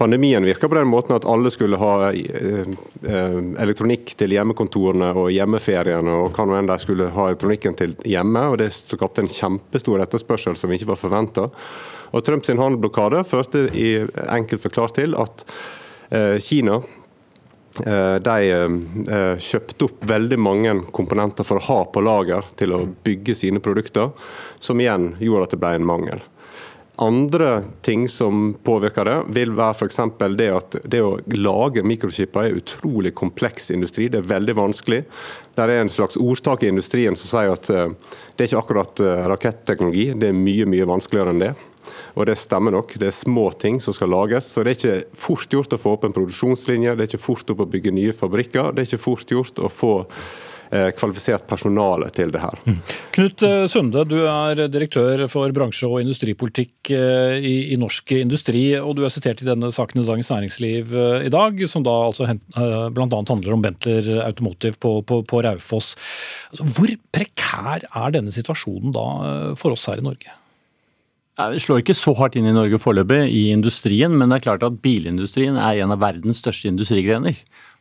Pandemien virka på den måten at alle skulle ha eh, eh, elektronikk til hjemmekontorene og hjemmeferiene, og hva nå enn de skulle ha elektronikken til hjemme. og Det skapte en kjempestor etterspørsel som ikke var forventa. Trumps handelsblokade førte i enkelt forklart til at eh, Kina de kjøpte opp veldig mange komponenter for å ha på lager til å bygge sine produkter, som igjen gjorde at det ble en mangel. Andre ting som påvirker det, vil være f.eks. det at det å lage mikrochipper er utrolig kompleks industri. Det er veldig vanskelig. Det er en slags ordtak i industrien som sier at eh, det er ikke akkurat eh, raketteknologi, det er mye, mye vanskeligere enn det. Og det stemmer nok. Det er små ting som skal lages. Så det er ikke fort gjort å få opp en produksjonslinje, det er ikke fort gjort å bygge nye fabrikker. Det er ikke fort gjort å få kvalifisert personale til det her. Mm. Knut eh, Sunde, du er direktør for bransje- og industripolitikk eh, i, i, Norsk Industri, og du er sitert i denne saken i Dagens Næringsliv i dag, som da altså bl.a. handler om Bentler Automotive på, på, på Raufoss. Altså, hvor prekær er denne situasjonen da for oss her i Norge? Det slår ikke så hardt inn i Norge foreløpig i industrien, men det er klart at bilindustrien er en av verdens største industrigrener.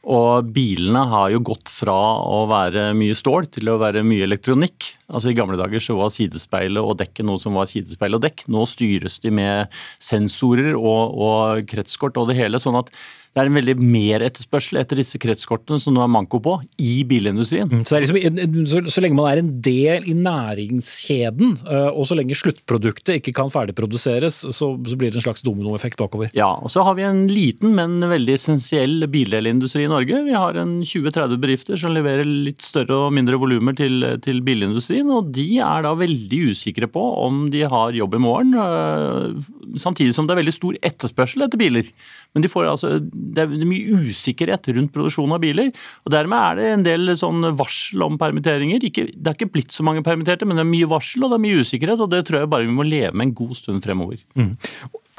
Og bilene har jo gått fra å være mye stål til å være mye elektronikk. Altså I gamle dager så var sidespeilet og dekket noe som var sidespeil og dekk. Nå styres de med sensorer og, og kretskort og det hele. sånn at det er en veldig meretterspørsel etter disse kretskortene som nå er manko på i bilindustrien. Mm, så, liksom, så, så, lenge man er en del i næringskjeden, øh, og så lenge sluttproduktet ikke kan ferdigproduseres, så, så blir det en slags dominoeffekt bakover? Ja, og så har vi en liten, men veldig essensiell bildelindustri i Norge. Vi har en 20-30 bedrifter som leverer litt større og mindre volumer til, til bilindustrien, og de er da veldig usikre på om de har jobb i morgen, samtidig som det er veldig stor etterspørsel etter biler. Men de altså det er mye usikkerhet rundt produksjonen av biler. og Dermed er det en del sånn varsel om permitteringer. Ikke, det er ikke blitt så mange permitterte, men det er mye varsel og det er mye usikkerhet. og Det tror jeg bare vi må leve med en god stund fremover. Mm.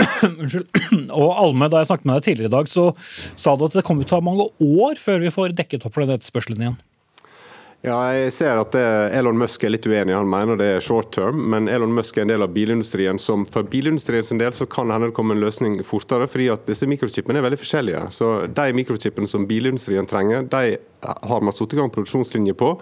<clears throat> Unnskyld. <clears throat> Og Alme, da jeg snakket med deg tidligere i dag, så sa du at det kommer til å ta mange år før vi får dekket opp for den etterspørselen igjen. Ja, jeg ser at Elon Musk er litt uenig. Han mener det er short term, men Elon Musk er en del av bilindustrien. som For bilindustrien sin del så kan hende det komme en løsning fortere, fordi at disse mikrochipene er veldig forskjellige. Så De mikrochipene som bilindustrien trenger, de har man satt i gang produksjonslinje på.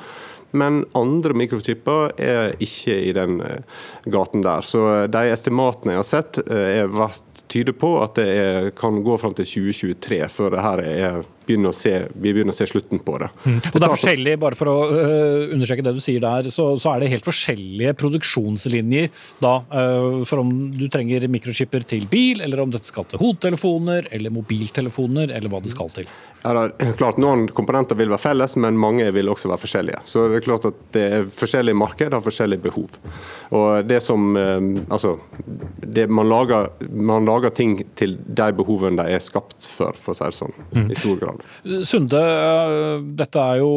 Men andre mikrochipper er ikke i den eh, gaten der. Så de estimatene jeg har sett, eh, er vært tyder på at det er, kan gå fram til 2023 før det her er, begynner se, vi begynner å se slutten på det. Mm. Og det er forskjellig, bare for å uh, understreke det du sier der, så, så, er det helt forskjellige produksjonslinjer da, uh, for om du trenger mikrochipper til bil, eller om dette skal til hodetelefoner eller mobiltelefoner, eller hva det skal til. Ja, det er klart Noen komponenter vil være felles, men mange vil også være forskjellige. Så det er klart at det er Forskjellige marked har forskjellige behov. Og Det som, eh, altså, det, man, lager, man, lager, ting til de behovene de er skapt for, for å si det sånn. Mm. I stor grad. Sunde, dette er jo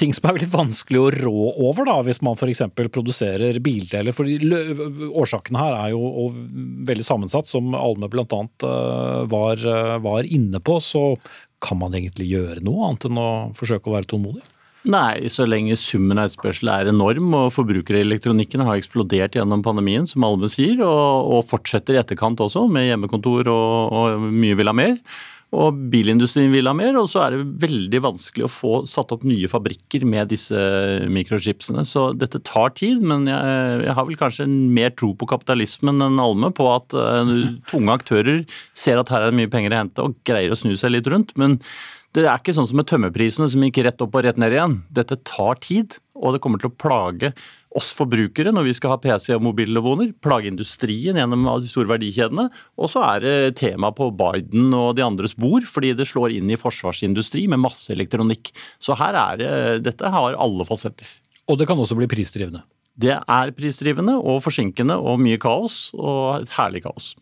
ting som er veldig vanskelig å rå over, da, hvis man f.eks. produserer bildeler. For årsakene her er jo veldig sammensatt, som Alme bl.a. Var, var inne på. Så kan man egentlig gjøre noe annet enn å forsøke å være tålmodig? Nei, så lenge summen av etterspørsel er enorm og forbrukerelektronikken har eksplodert gjennom pandemien, som Alme sier, og, og, fortsetter i etterkant også, med hjemmekontor og, og mye vil ha mer. Og bilindustrien vil ha mer, og så er det veldig vanskelig å få satt opp nye fabrikker med disse mikrochipsene. Så dette tar tid, men jeg, jeg har vel kanskje mer tro på kapitalismen enn Alme, på at uh, tunge aktører ser at her er det mye penger å hente og greier å snu seg litt rundt. men det er ikke sånn som med tømmerprisene som gikk rett opp og rett ned igjen. Dette tar tid, og det kommer til å plage oss forbrukere når vi skal ha PC og mobiltelefoner. Plage industrien gjennom de store verdikjedene. Og så er det tema på Biden og de andres bord, fordi det slår inn i forsvarsindustri med masse elektronikk. Så her er det, dette har alle fasetter. Og det kan også bli prisdrivende. Det er prisdrivende og forsinkende og mye kaos, og et herlig kaos.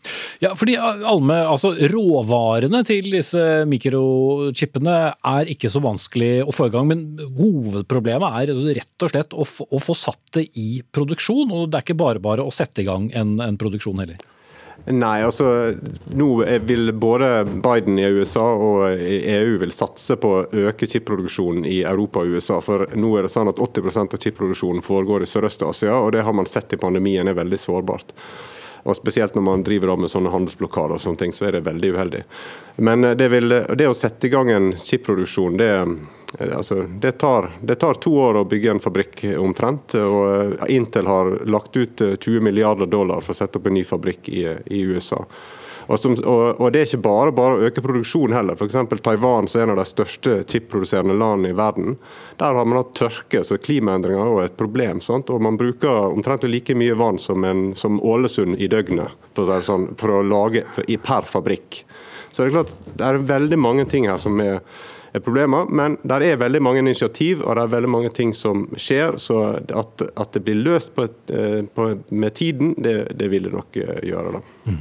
Ja, fordi Alme, altså Råvarene til disse mikrochipene er ikke så vanskelig å få i gang, men hovedproblemet er altså rett og slett å få, satt det i produksjon. Og det er ikke bare bare å sette i gang en, en produksjon heller. Nei, altså nå vil både Biden i USA og EU vil satse på å øke chipproduksjonen i Europa og USA. For nå er det sånn at 80% av chipproduksjonen foregår i Sørøst-Asia, og det har man sett i pandemien er veldig sårbart. Og Spesielt når man driver med sånne handelsblokader, og sånne ting, så er det veldig uheldig. Men det, vil, det å sette i gang en chipproduksjon, det Altså, det, tar, det, tar, to år å bygge en fabrikk omtrent. og eh, Intel har lagt ut 20 eh, milliarder dollar for å sette opp en ny fabrikk i, i USA. Og, som, og, og, Det er ikke bare bare å øke produksjonen heller. F.eks. Taiwan, som er en av de største chipproduserende landene i verden. Der har man hatt tørke, så klimaendringer er et problem. Sant? Og Man bruker omtrent like mye vann som, en, som Ålesund i døgnet for å, sånn, for å lage for, per fabrikk. Så det er klart, det er veldig mange ting her som er problemer. Men det er veldig mange initiativ og det er veldig mange ting som skjer. Så at, at det blir løst på eh, på, med tiden, det, det, vil det nok eh, gjøre. da. Mm.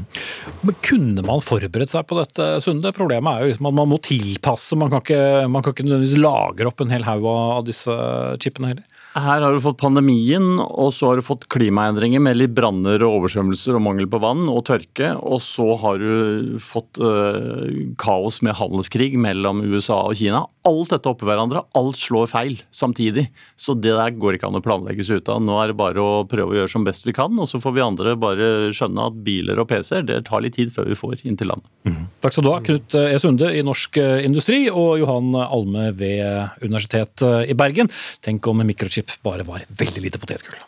Men Kunne man forberedt seg på dette, Sunde? Problemet er jo at man, man må tilpasse. Man kan ikke, man kan ikke nødvendigvis lagre opp en hel haug av disse chipene heller. Her har du fått pandemien, og så har du fått klimaendringer med litt branner og oversvømmelser og mangel på vann og tørke. Og så har du fått uh, kaos med handelskrig mellom USA og Kina. Alt dette oppå hverandre. Alt slår feil samtidig. Så det der går ikke an å planlegges ut av. Nå er det bare å prøve å gjøre som best vi kan, og så får vi andre bare skjønne at biler og PC-er det tar litt tid før vi får inn til landet. Mm. Takk skal du ha, Knut E. Sunde i Norsk Industri og Johan Alme ved Universitetet i Bergen. Tenk om mikrochip bare var veldig lite potetgull.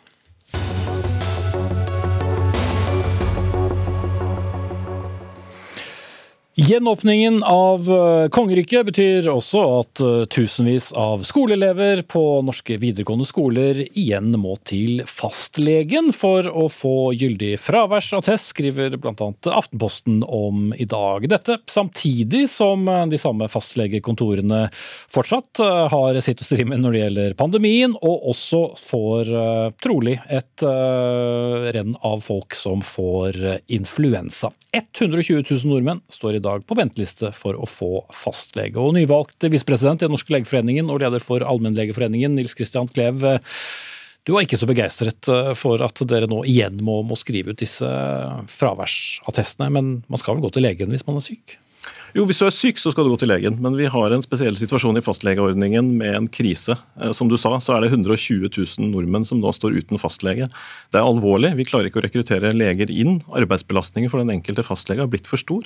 Gjenåpningen av eh, kongeriket betyr også at eh, tusenvis av skoleelever på norske videregående skoler igjen må til fastlegen for å få gyldig fraværsattest, skriver bl.a. Aftenposten om i dag. Dette samtidig som eh, de samme fastlegekontorene fortsatt har sitt å stri med når det gjelder pandemien, og også får trolig et renn av folk som får influensa. 120 000 nordmenn står i dag dag på venteliste for å få fastlege. Og Nyvalgt visepresident i Den norske legeforeningen og leder for Allmennlegeforeningen, Nils Kristian Klev. Du var ikke så begeistret eh, for at dere nå igjen må, må skrive ut disse fraværsattestene, men man skal vel gå til legen hvis man er syk? Jo, Hvis du er syk, så skal du gå til legen. Men vi har en spesiell situasjon i fastlegeordningen med en krise. Eh, som du sa, så er det 120 000 nordmenn som nå står uten fastlege. Det er alvorlig. Vi klarer ikke å rekruttere leger inn. Arbeidsbelastningen for den enkelte fastlege har blitt for stor.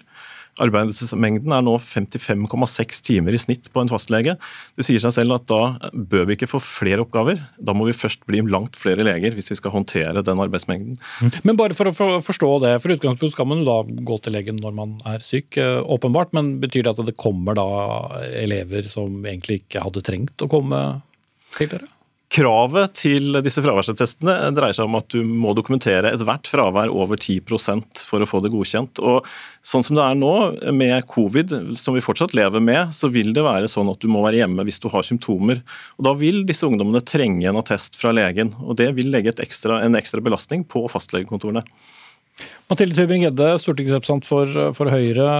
Arbeidsmengden er nå 55,6 timer i snitt på en fastlege. Det sier seg selv at da bør vi ikke få flere oppgaver. Da må vi først bli langt flere leger hvis vi skal håndtere den arbeidsmengden. Men bare for å forstå det, for utgangspunkt skal man jo da gå til legen når man er syk, eh, åpenbart. Men betyr det at det kommer da elever som egentlig ikke hadde trengt å komme til dere? Kravet til disse fraværsattestene dreier seg om at du må dokumentere ethvert fravær over 10% for å få det godkjent. Og sånn som det er nå, med covid, som vi fortsatt lever med, så vil det være sånn at du må være hjemme hvis du har symptomer. Og Da vil disse ungdommene trenge en attest fra legen, og det vil legge ekstra, en ekstra belastning på fastlegekontorene. Mathilde Tybring-Gjedde, stortingsrepresentant for, for, Høyre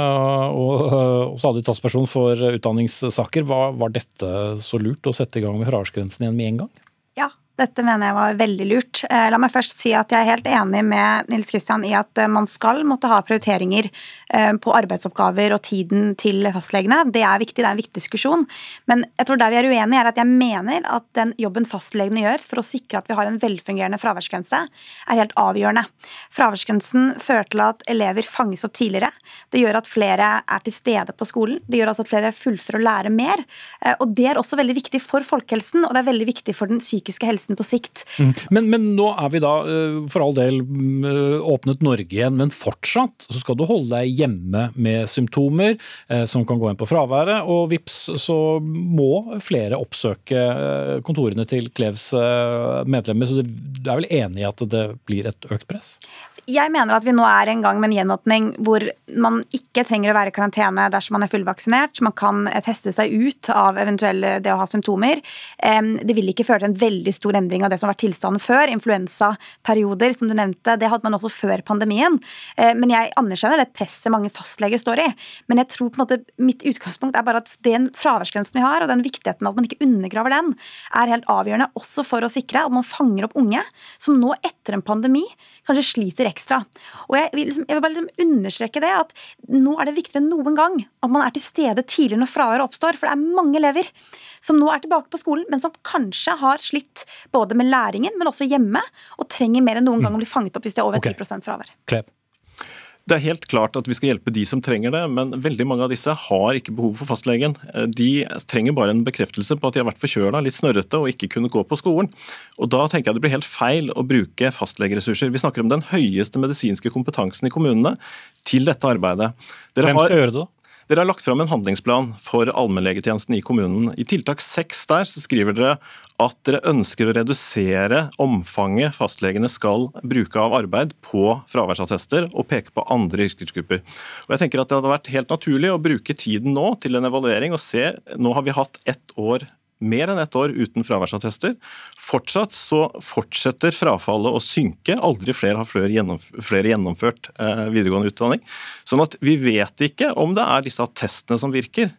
og, og stadig talsperson for utdanningssaker. Var, var dette så lurt å sette i gang med fraværsgrensen igjen med en gang? Dette mener jeg var veldig lurt. Eh, la meg først si at jeg er helt enig med Nils Kristian i at eh, man skal måtte ha prioriteringer på arbeidsoppgaver og tiden til fastlegene. Det er viktig, det er en viktig diskusjon. Men jeg tror der vi er uenige, er at jeg mener at den jobben fastlegene gjør for å sikre at vi har en velfungerende fraværsgrense, er helt avgjørende. Fraværsgrensen fører til at elever fanges opp tidligere. Det gjør at flere er til stede på skolen. Det gjør også at flere fullfører å lære mer. Og det er også veldig viktig for folkehelsen, og det er veldig viktig for den psykiske helsen på sikt. Mm. Men, men, nå er vi da eh, for all del mm, eh, åpnet Norge igjen, men fortsatt så skal du holde deg hjemme med symptomer eh, som kan gå inn på fraværet, og vips så må flere oppsøke kontorene til Klevs medlemmer. Så du er vel enig i at det blir et økt press? Jeg mener at vi nå er en gang med en gjenåpning hvor man ikke trenger å være i karantene dersom man er fullvaksinert. Man kan teste seg ut av eventuelle det å ha symptomer. Det vil ikke føre til en veldig stor endring av det som har vært tilstanden før. Influensaperioder, som du nevnte, det hadde man også før pandemien. Eh, men jeg anerkjenner det presset mange fastleger står i. Men jeg tror på en måte mitt utgangspunkt er bare at den fraværsgrensen vi har, og den viktigheten at man ikke undergraver den, er helt avgjørende også for å sikre at man fanger opp unge som nå etter en pandemi kanskje sliter ekstra. Og jeg vil, liksom, jeg vil bare liksom understreke det at nå er det viktigere enn noen gang at man er til stede tidlig når fraværet oppstår, for det er mange elever som nå er tilbake på skolen, men som kanskje har slitt både med læringen, men også hjemme, og trenger mer enn noen gang å bli fanget opp hvis de har over okay. 10 fravær. Klev. Det er helt klart at vi skal hjelpe de som trenger det, men veldig mange av disse har ikke behov for fastlegen. De trenger bare en bekreftelse på at de har vært forkjøla, litt snørrete og ikke kunne gå på skolen. Og Da tenker jeg det blir helt feil å bruke fastlegeressurser. Vi snakker om den høyeste medisinske kompetansen i kommunene til dette arbeidet. Dere Hvem skal har... gjøre det, da? Dere har lagt fram en handlingsplan for allmennlegetjenesten i kommunen. I tiltak seks der så skriver dere at dere ønsker å redusere omfanget fastlegene skal bruke av arbeid på fraværsattester, og peke på andre yrkesgrupper. Og jeg tenker at Det hadde vært helt naturlig å bruke tiden nå til en evaluering og se Nå har vi hatt ett år mer enn ett år uten fraværsattester. Fortsatt så fortsetter frafallet å synke. Aldri flere har flere gjennomført eh, videregående utdanning. Sånn at vi vet ikke om det er disse attestene som virker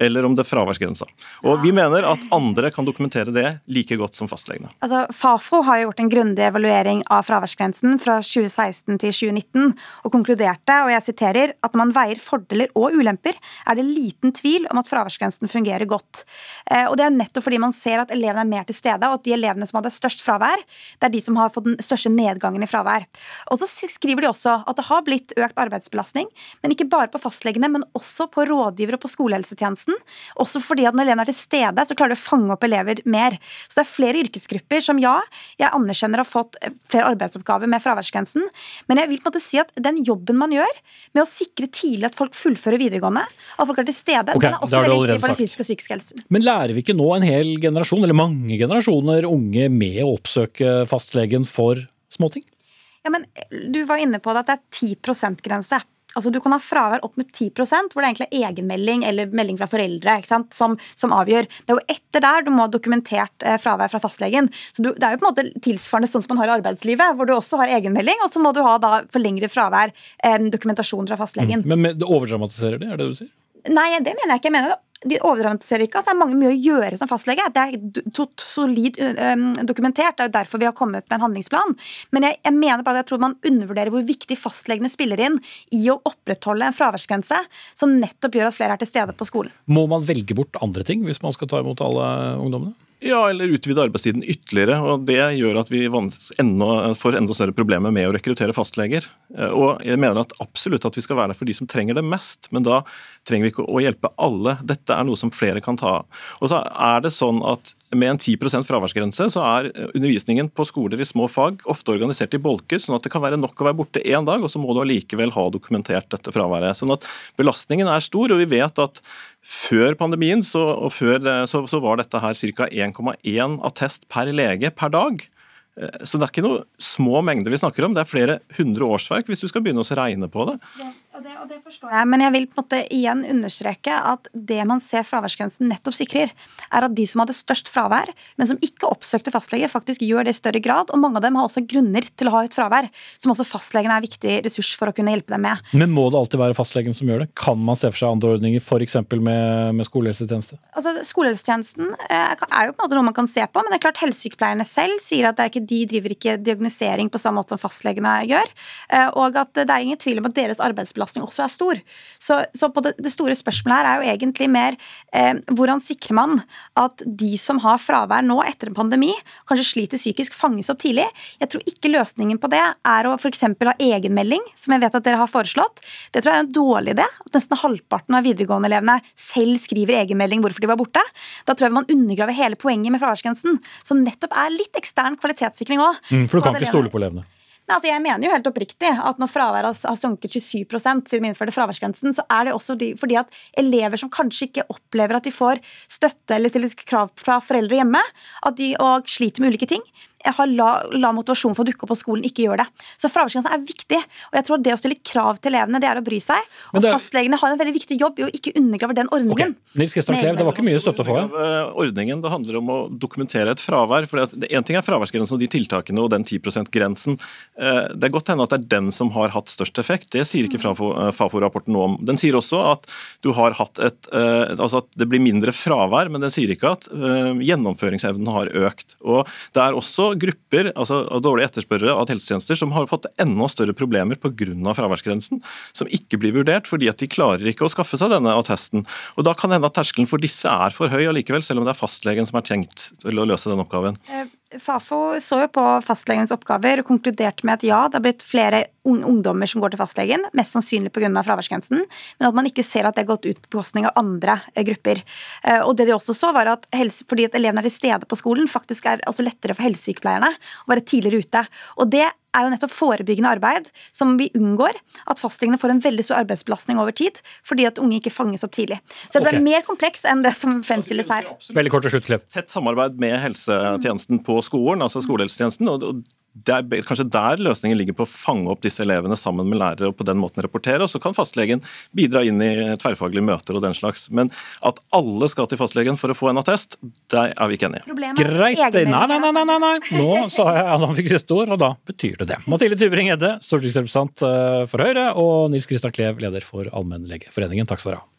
eller om det er fraværsgrensa. Og Vi mener at andre kan dokumentere det like godt som fastlegene. Altså, Fafo har gjort en grundig evaluering av fraværsgrensen fra 2016 til 2019 og konkluderte og jeg siterer, at når man veier fordeler og ulemper, er det liten tvil om at fraværsgrensen fungerer godt. Eh, og Det er nettopp fordi man ser at elevene er mer til stede, og at de elevene som hadde størst fravær, det er de som har fått den største nedgangen i fravær. Og Så skriver de også at det har blitt økt arbeidsbelastning, men ikke bare på fastlegene, men også på rådgivere og på skolehelsetjenesten tjenesten. Også fordi at når elevene er til stede, så klarer du å fange opp elever mer. Så det er flere yrkesgrupper som ja, jeg anerkjenner har fått flere arbeidsoppgaver med fraværsgrensen, men jeg vil på en måte si at den jobben man gjør med å sikre tidlig at folk fullfører videregående, at folk er til stede, okay, den er også veldig viktig for den fysiske og psykiske helsen. Men lærer vi ikke nå en hel generasjon, eller mange generasjoner unge, med å oppsøke fastlegen for småting? Ja, men Du var inne på det at det er 10 %-grense. Altså, du kan ha fravær opp med 10% hvor det egentlig er egenmelding eller melding fra foreldre som, som, avgjør. Det er jo etter der du må ha dokumentert eh, fravær fra fastlegen. Så du, Det er jo på en måte tilsvarende sånn som man har i arbeidslivet, hvor du også har egenmelding, og så må du ha da for lengre fravær eh, dokumentasjon fra fastlegen. Mm. Men det overdramatiserer det, er det det du sier? Nei, det mener jeg ikke. Jeg mener det de overdramatiserer ikke at det er mange mye å gjøre som fastlege. Det er solid um, dokumentert. Det er jo derfor vi har kommet med en handlingsplan. Men jeg, jeg mener bare at jeg tror man undervurderer hvor viktig fastlegene spiller inn i å opprettholde en fraværsgrense som nettopp gjør at flere er til stede på skolen. Må man velge bort andre ting hvis man skal ta imot alle ungdommene? Ja, eller utvide arbeidstiden ytterligere. og Det gjør at vi enda, får enda større problemer med å rekruttere fastleger. Eh, og Jeg mener at absolutt at vi skal være der for de som trenger det mest, men da trenger vi ikke å hjelpe alle. Dette er noe som flere kan ta. Og så er det sånn at Med en 10% fraværsgrense så er undervisningen på skoler i små fag ofte organisert i bolker, sånn at det kan være nok å være borte én dag, og så må du allikevel ha dokumentert dette fraværet. Sånn at Belastningen er stor, og vi vet at før pandemien så, før, så, så var dette her ca. 1,1 attest per lege per dag. Eh, så det er ikke noe små mengder vi snakker om, det er flere hundre årsverk hvis du skal begynne å regne på det. Og det, og det forstår jeg, Men jeg vil på en måte igjen understreke at det man ser fraværsgrensen nettopp sikrer, er at de som hadde størst fravær, men som ikke oppsøkte fastlege, faktisk gjør det i større grad. Og mange av dem har også grunner til å ha et fravær, som også fastlegen er en viktig ressurs for å kunne hjelpe dem med. Men må det alltid være fastlegen som gjør det? Kan man se for seg andre ordninger, f.eks. Med, med skolehelsetjeneste? Altså, Skolehelsetjenesten eh, er jo på en måte noe man kan se på, men det er klart helsesykepleierne selv sier at ikke, de driver ikke diagnosering på samme måte som fastlegene gjør. Eh, og at det er ingen tvil om at deres arbeidsplass arbeidsbelastning også er stor. Så, så det, det, store spørsmålet her er jo egentlig mer eh, hvordan sikrer man at de som har fravær nå etter en pandemi, kanskje sliter psykisk, fanges opp tidlig. Jeg tror ikke løsningen på det er å f.eks. ha egenmelding, som jeg vet at dere har foreslått. Det tror jeg er en dårlig idé. At nesten halvparten av videregående-elevene selv skriver egenmelding hvorfor de var borte. Da tror jeg man undergraver hele poenget med fraværsgrensen, som nettopp er litt ekstern kvalitetssikring òg. Mm, for du kan ikke stole på elevene? Altså, jeg mener jo helt oppriktig at når fraværet har sunket 27 siden vi innførte fraværsgrensen, så er det også fordi at elever som kanskje ikke opplever at de får støtte eller stilles krav fra foreldre hjemme, at de og sliter med ulike ting, har la, la motivasjonen for å dukke opp på skolen, ikke gjør det. Så fraværsgrensa er viktig. Og jeg tror det å stille krav til elevene, det er å bry seg. Og det... fastlegene har en veldig viktig jobb i å ikke undergrave den ordningen. Okay. Nils Kristian Klev, det var ikke mye støtte å få. Ordningen, Det handler om å dokumentere et fravær. for Én ting er fraværsgrensen og de tiltakene og den 10 %-grensen. Eh, det er godt hende at det er den som har hatt størst effekt. Det sier ikke eh, Fafo-rapporten noe om. Den sier også at du har hatt et, eh, altså at det blir mindre fravær, men den sier ikke at gjennomføringsevnen har økt. Og det er også grupper altså dårlige etterspørrere av helsetjenester som har fått enda større problemer pga. fraværsgrensen, som ikke blir vurdert fordi at de klarer ikke å skaffe seg denne attesten. Og Da kan det hende at terskelen for disse er for høy allikevel, selv om det er fastlegen som er tenkt til å løse den oppgaven. Fafo så jo på fastlegenes oppgaver og konkluderte med at ja, det har blitt flere ungdommer som går til fastlegen, mest sannsynlig pga. fraværsgrensen, men at man ikke ser at det har gått ut på bekostning av andre eh, grupper. Eh, og det de også så var at helse, Fordi at elevene er til stede på skolen, faktisk er også lettere for helsesykepleierne å være tidligere ute. Og det er jo nettopp forebyggende arbeid som vi unngår at fastlegene får en veldig stor arbeidsbelastning over tid fordi at unge ikke fanges opp tidlig. Så okay. det er mer kompleks enn det som fremstilles her. Veldig kort til slutt, Tett samarbeid med helsetjenesten på skolen, altså skolehelsetjenesten. og det er kanskje der løsningen ligger på å fange opp disse elevene sammen med lærere og på den måten rapportere. og Så kan fastlegen bidra inn i tverrfaglige møter og den slags. Men at alle skal til fastlegen for å få en attest, der er vi ikke enige. Greit. Nei, nei, nei, nei, nei. Nå sa jeg at han fikk siste ord, og da betyr det det. Mathilde Tybring-Edde, stortingsrepresentant eh, for Høyre, og Nils Kristian Klev, leder for Allmennlegeforeningen. Takk skal dere ha.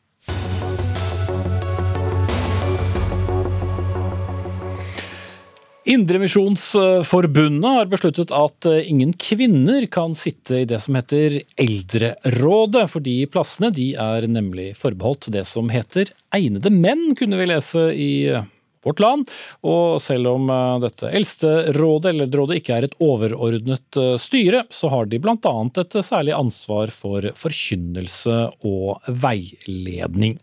Indremisjonsforbundet har besluttet at eh, ingen kvinner kan sitte i det som heter Eldrerådet, fordi plassene de er nemlig forbeholdt det som heter egnede menn, kunne vi lese i eh, vårt land. Og selv om eh, dette eller rådet ikke er et overordnet styre, så har de bl.a. et særlig ansvar for forkynnelse og veiledning.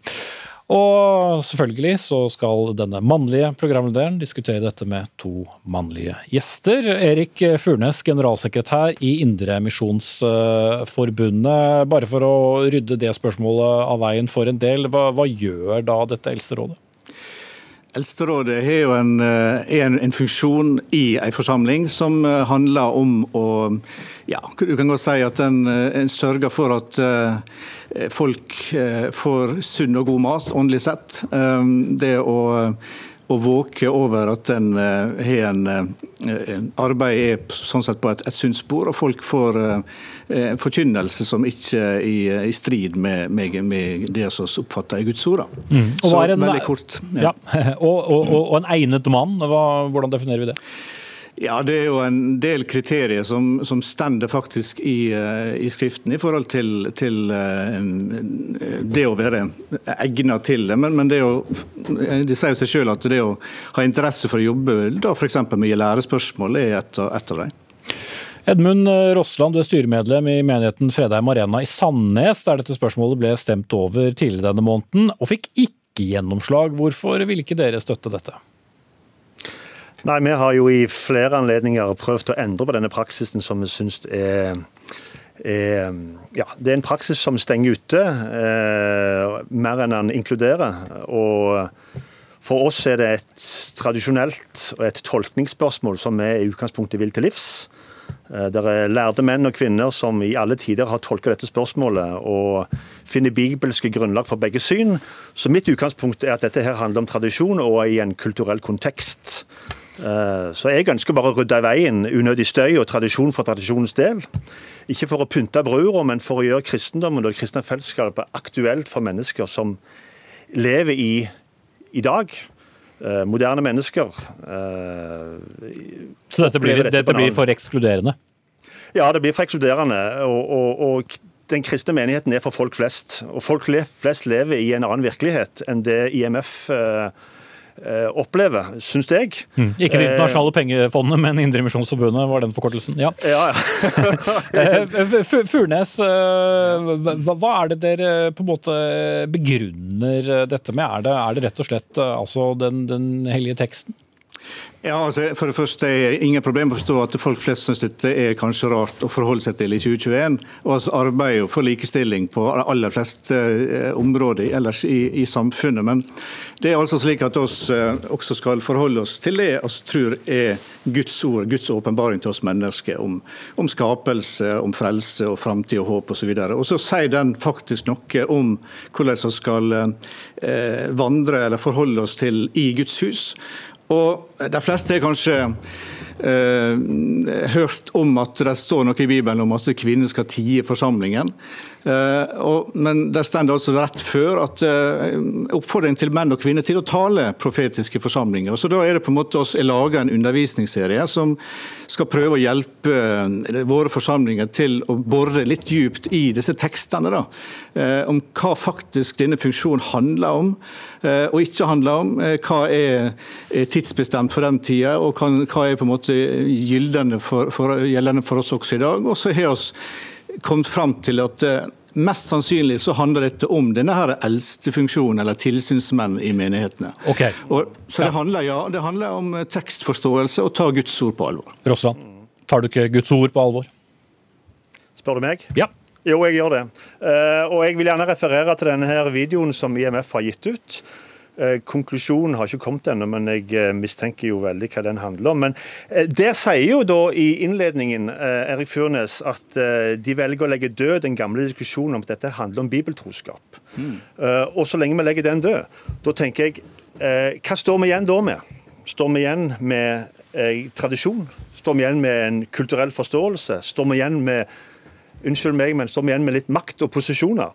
Og selvfølgelig så skal denne mannlige programlederen diskutere dette med to mannlige gjester. Erik Furnes, generalsekretær i Indremisjonsforbundet. Bare for å rydde det spørsmålet av veien for en del, hva, hva gjør da dette eldsterådet? Eldsterådet har jo en, eh, en, en, funksjon i en forsamling som eh, handler om å ja, Du kan godt si at en, eh, en sørger for at folk får sunn og god mat, åndelig sett. Det å å våke over at en har en, en arbeid er sånn sett på et, et sunt spor, og folk får en forkynnelse som ikke er i, i strid med, med, med, det som oppfatter er Guds ord. Mm. Så en, veldig kort. Ja. Ja. Og, <laughs> og, og, og, en egnet mann, hva, hvordan definerer vi det? Ja, Det er jo en del kriterier som, som stender faktisk i, uh, i, Skriften i forhold til, til uh, det å være egnet til det. Men, men det, å, det sier seg selv at det å ha interesse for å jobbe da f.eks. med lærespørsmål er et, et av dem. Edmund Rossland, du er styremedlem i menigheten Fredheim Arena i Sandnes, der dette spørsmålet ble stemt over tidligere denne måneden, og fikk ikke gjennomslag. Hvorfor ville ikke dere støtte dette? Nei, Vi har jo i flere anledninger prøvd å endre på denne praksisen som vi syns er, er ja, det er en praksis som stenger ute eh, mer enn den inkluderer. Og For oss er det et tradisjonelt og et tolkningsspørsmål som vi i utgangspunktet vil til livs. Eh, Det er lærde menn og kvinner som i alle tider har tolket dette spørsmålet og finner bibelske grunnlag for begge syn. Så mitt utgangspunkt er at dette her handler om tradisjon og i en kulturell kontekst. Eh, Så jeg ønsker bare å rydde i veien unødig støy og tradisjon for tradisjonens del. Ikke for å pynte brura, men for å gjøre kristendommen og det kristne fellesskapet aktuelt for mennesker som lever i i dag. Eh, Moderne mennesker. eh, Så dette blir, dette dette blir for ekskluderende? Ja, det blir for ekskluderende. Og, og, og den kristne menigheten er for folk flest. Og folk flest lever i en annen virkelighet enn det IMF eh, eh, opplever, syns jeg. Mm. Ikke Det internasjonale pengefondet, men Indremisjonsforbundet var den forkortelsen. Ja. Ja, ja. <laughs> Furnes, eh, hva hva er det dere på en måte begrunner dette med? Er det, er det rett og slett eh, altså den, den hellige teksten? Ja, altså, For det første er det ingen problem å forstå at folk flest syns dette er kanskje rart å forholde seg til i 2021. Og altså arbeider jo for likestilling på aller fleste eh, områder ellers i, i samfunnet. Men det er altså slik at oss eh, også skal forholde oss til det vi tror er Guds ord, Guds åpenbaring til oss mennesker om, om skapelse, om frelse og framtid og håp osv. Og, så sier den faktisk noe om hvordan vi skal eh, vandre eller forholde oss til i Guds hus. Og de fleste har kanskje eh, hørt om at det står noe i Bibelen om at kvinner skal tie forsamlingen. Eh, men det stender altså rett før at oppfordringen oppfordring til menn og kvinner til å tale profetiske forsamlinger. Så Da er det på en måte oss laga en undervisningsserie som skal prøve å hjelpe eh, våre forsamlinger til å bore litt dypt i disse tekstene. Da, eh, om hva faktisk denne funksjonen handler om eh, og ikke handler om. eh, Hva er er tidsbestemt for den tida, og hva er på en måte gjeldende for, for, gjeldende for oss også i dag. Og så har vi kommet fram til at eh, mest sannsynlig så handler dette om denne her eldstefunksjonen, eller tilsynsmenn i menighetene. Okay. Og, så det handler, ja, det handler om eh, tekstforståelse og ta Guds ord på alvor. Rossland, tar du ikke Guds ord på alvor? Spør du meg? Ja. Jo, jeg gjør det. Eh, og jeg vil gjerne referere til denne her videoen som IMF har gitt ut. Eh, konklusjonen har ikke kommet ennå, men jeg eh, mistenker jo veldig hva den handler om. Men eh, Der sier jo da i innledningen Erik Furnes at de velger å legge død den gamle diskusjonen om at dette handler om bibeltroskap. Mm. og så lenge vi legger den død, da tenker jeg Hva står vi igjen da med? Står vi igjen med tradisjon? Står vi igjen med en kulturell forståelse? Står vi igjen med unnskyld meg, men står vi igjen med litt makt og posisjoner?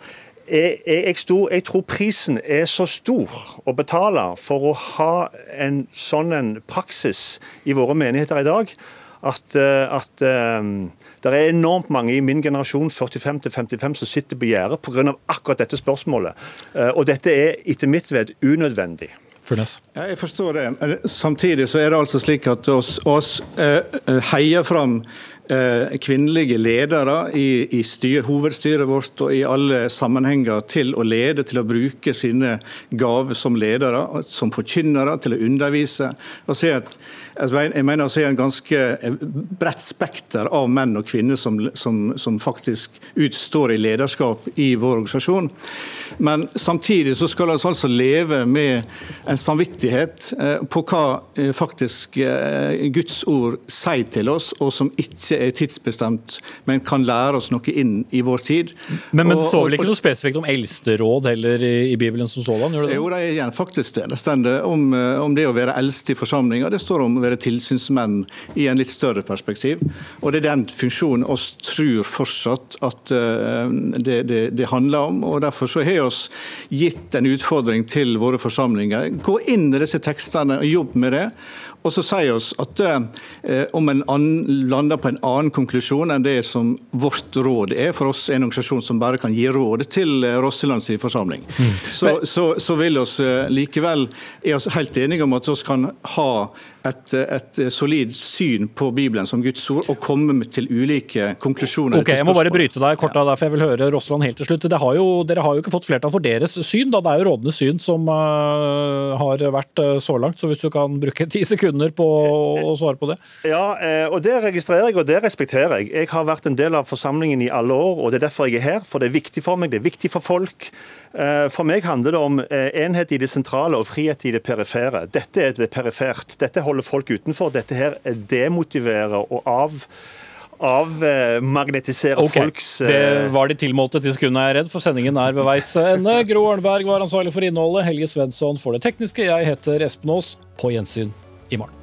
Jeg, jeg, jeg, sto, jeg tror prisen er så stor å betale for å ha en sånn en praksis i våre menigheter i dag, at, eh, at um, det er enormt mange i min generasjon, 45-55 som sitter på gjerdet pga. akkurat dette spørsmålet. Eh, og dette er etter mitt ved unødvendig. Ja, jeg forstår det. Samtidig så er det altså slik at oss, oss eh, heier fram eh, kvinnelige ledere i, i styr, hovedstyret vårt og i alle sammenhenger til å lede, til å bruke sine gaver som ledere, som forkynnere, til å undervise. Og si at, jeg mener å er en ganske eh, bredt spekter av menn og kvinner som, som, som faktisk utstår i lederskap i vår organisasjon. Men samtidig så skal vi altså leve med en samvittighet eh, på hva eh, faktisk Guds ord sier til oss, og som ikke er tidsbestemt, men kan lære oss noe inn i vår tid. Men, men Og- står vel ikke noe spesifikt om eldsteråd heller i, Bibelen som sådan? Gjør det det? Jo, det er faktisk det. Det står om, om det å være eldste i forsamlinga. Det står om være tilsynsmenn i en litt større perspektiv. Og det er den funksjonen oss tror fortsatt at eh, det, det, det handler om. og Derfor så har oss gitt en utfordring til våre forsamlinger. Gå inn i disse tekstene og jobb med det. Og så sier oss at eh, om en lander på en annen konklusjon enn det som vårt råd er, for oss er en organisasjon som bare kan gi råd til eh, Rosselands forsamling, så, så, så vil oss eh, likevel er oss helt enige om at vi kan ha et, et solid syn på Bibelen som Guds ord, og komme til ulike konklusjoner. Ok, Jeg må bare bryte deg kort av for jeg vil høre Rossland helt til slutt. Det har jo, dere har jo ikke fått flertall for deres syn, da. Det er jo rådende syn som uh, har vært uh, så langt. Så hvis du kan bruke ti sekunder på å svare på det. Ja, eh, og det registrerer jeg, og det respekterer jeg. Jeg har vært en del av forsamlingen i alle år, og det er derfor jeg er her. For det er viktig for meg, det er viktig for folk. Eh, For meg handler det om eh, enhet i det sentrale og frihet i det perifere. Dette er det perifert. Dette holder folk utenfor. Dette her demotiverer og av avmagnetisere okay. folks eh, Det var de tilmålte til sekundet, er redd, for sendingen er ved veis ende. <laughs> Gro Arneberg var ansvarlig for innholdet, Helge Svensson for det tekniske. Jeg heter Espen Aas. På gjensyn i morgen.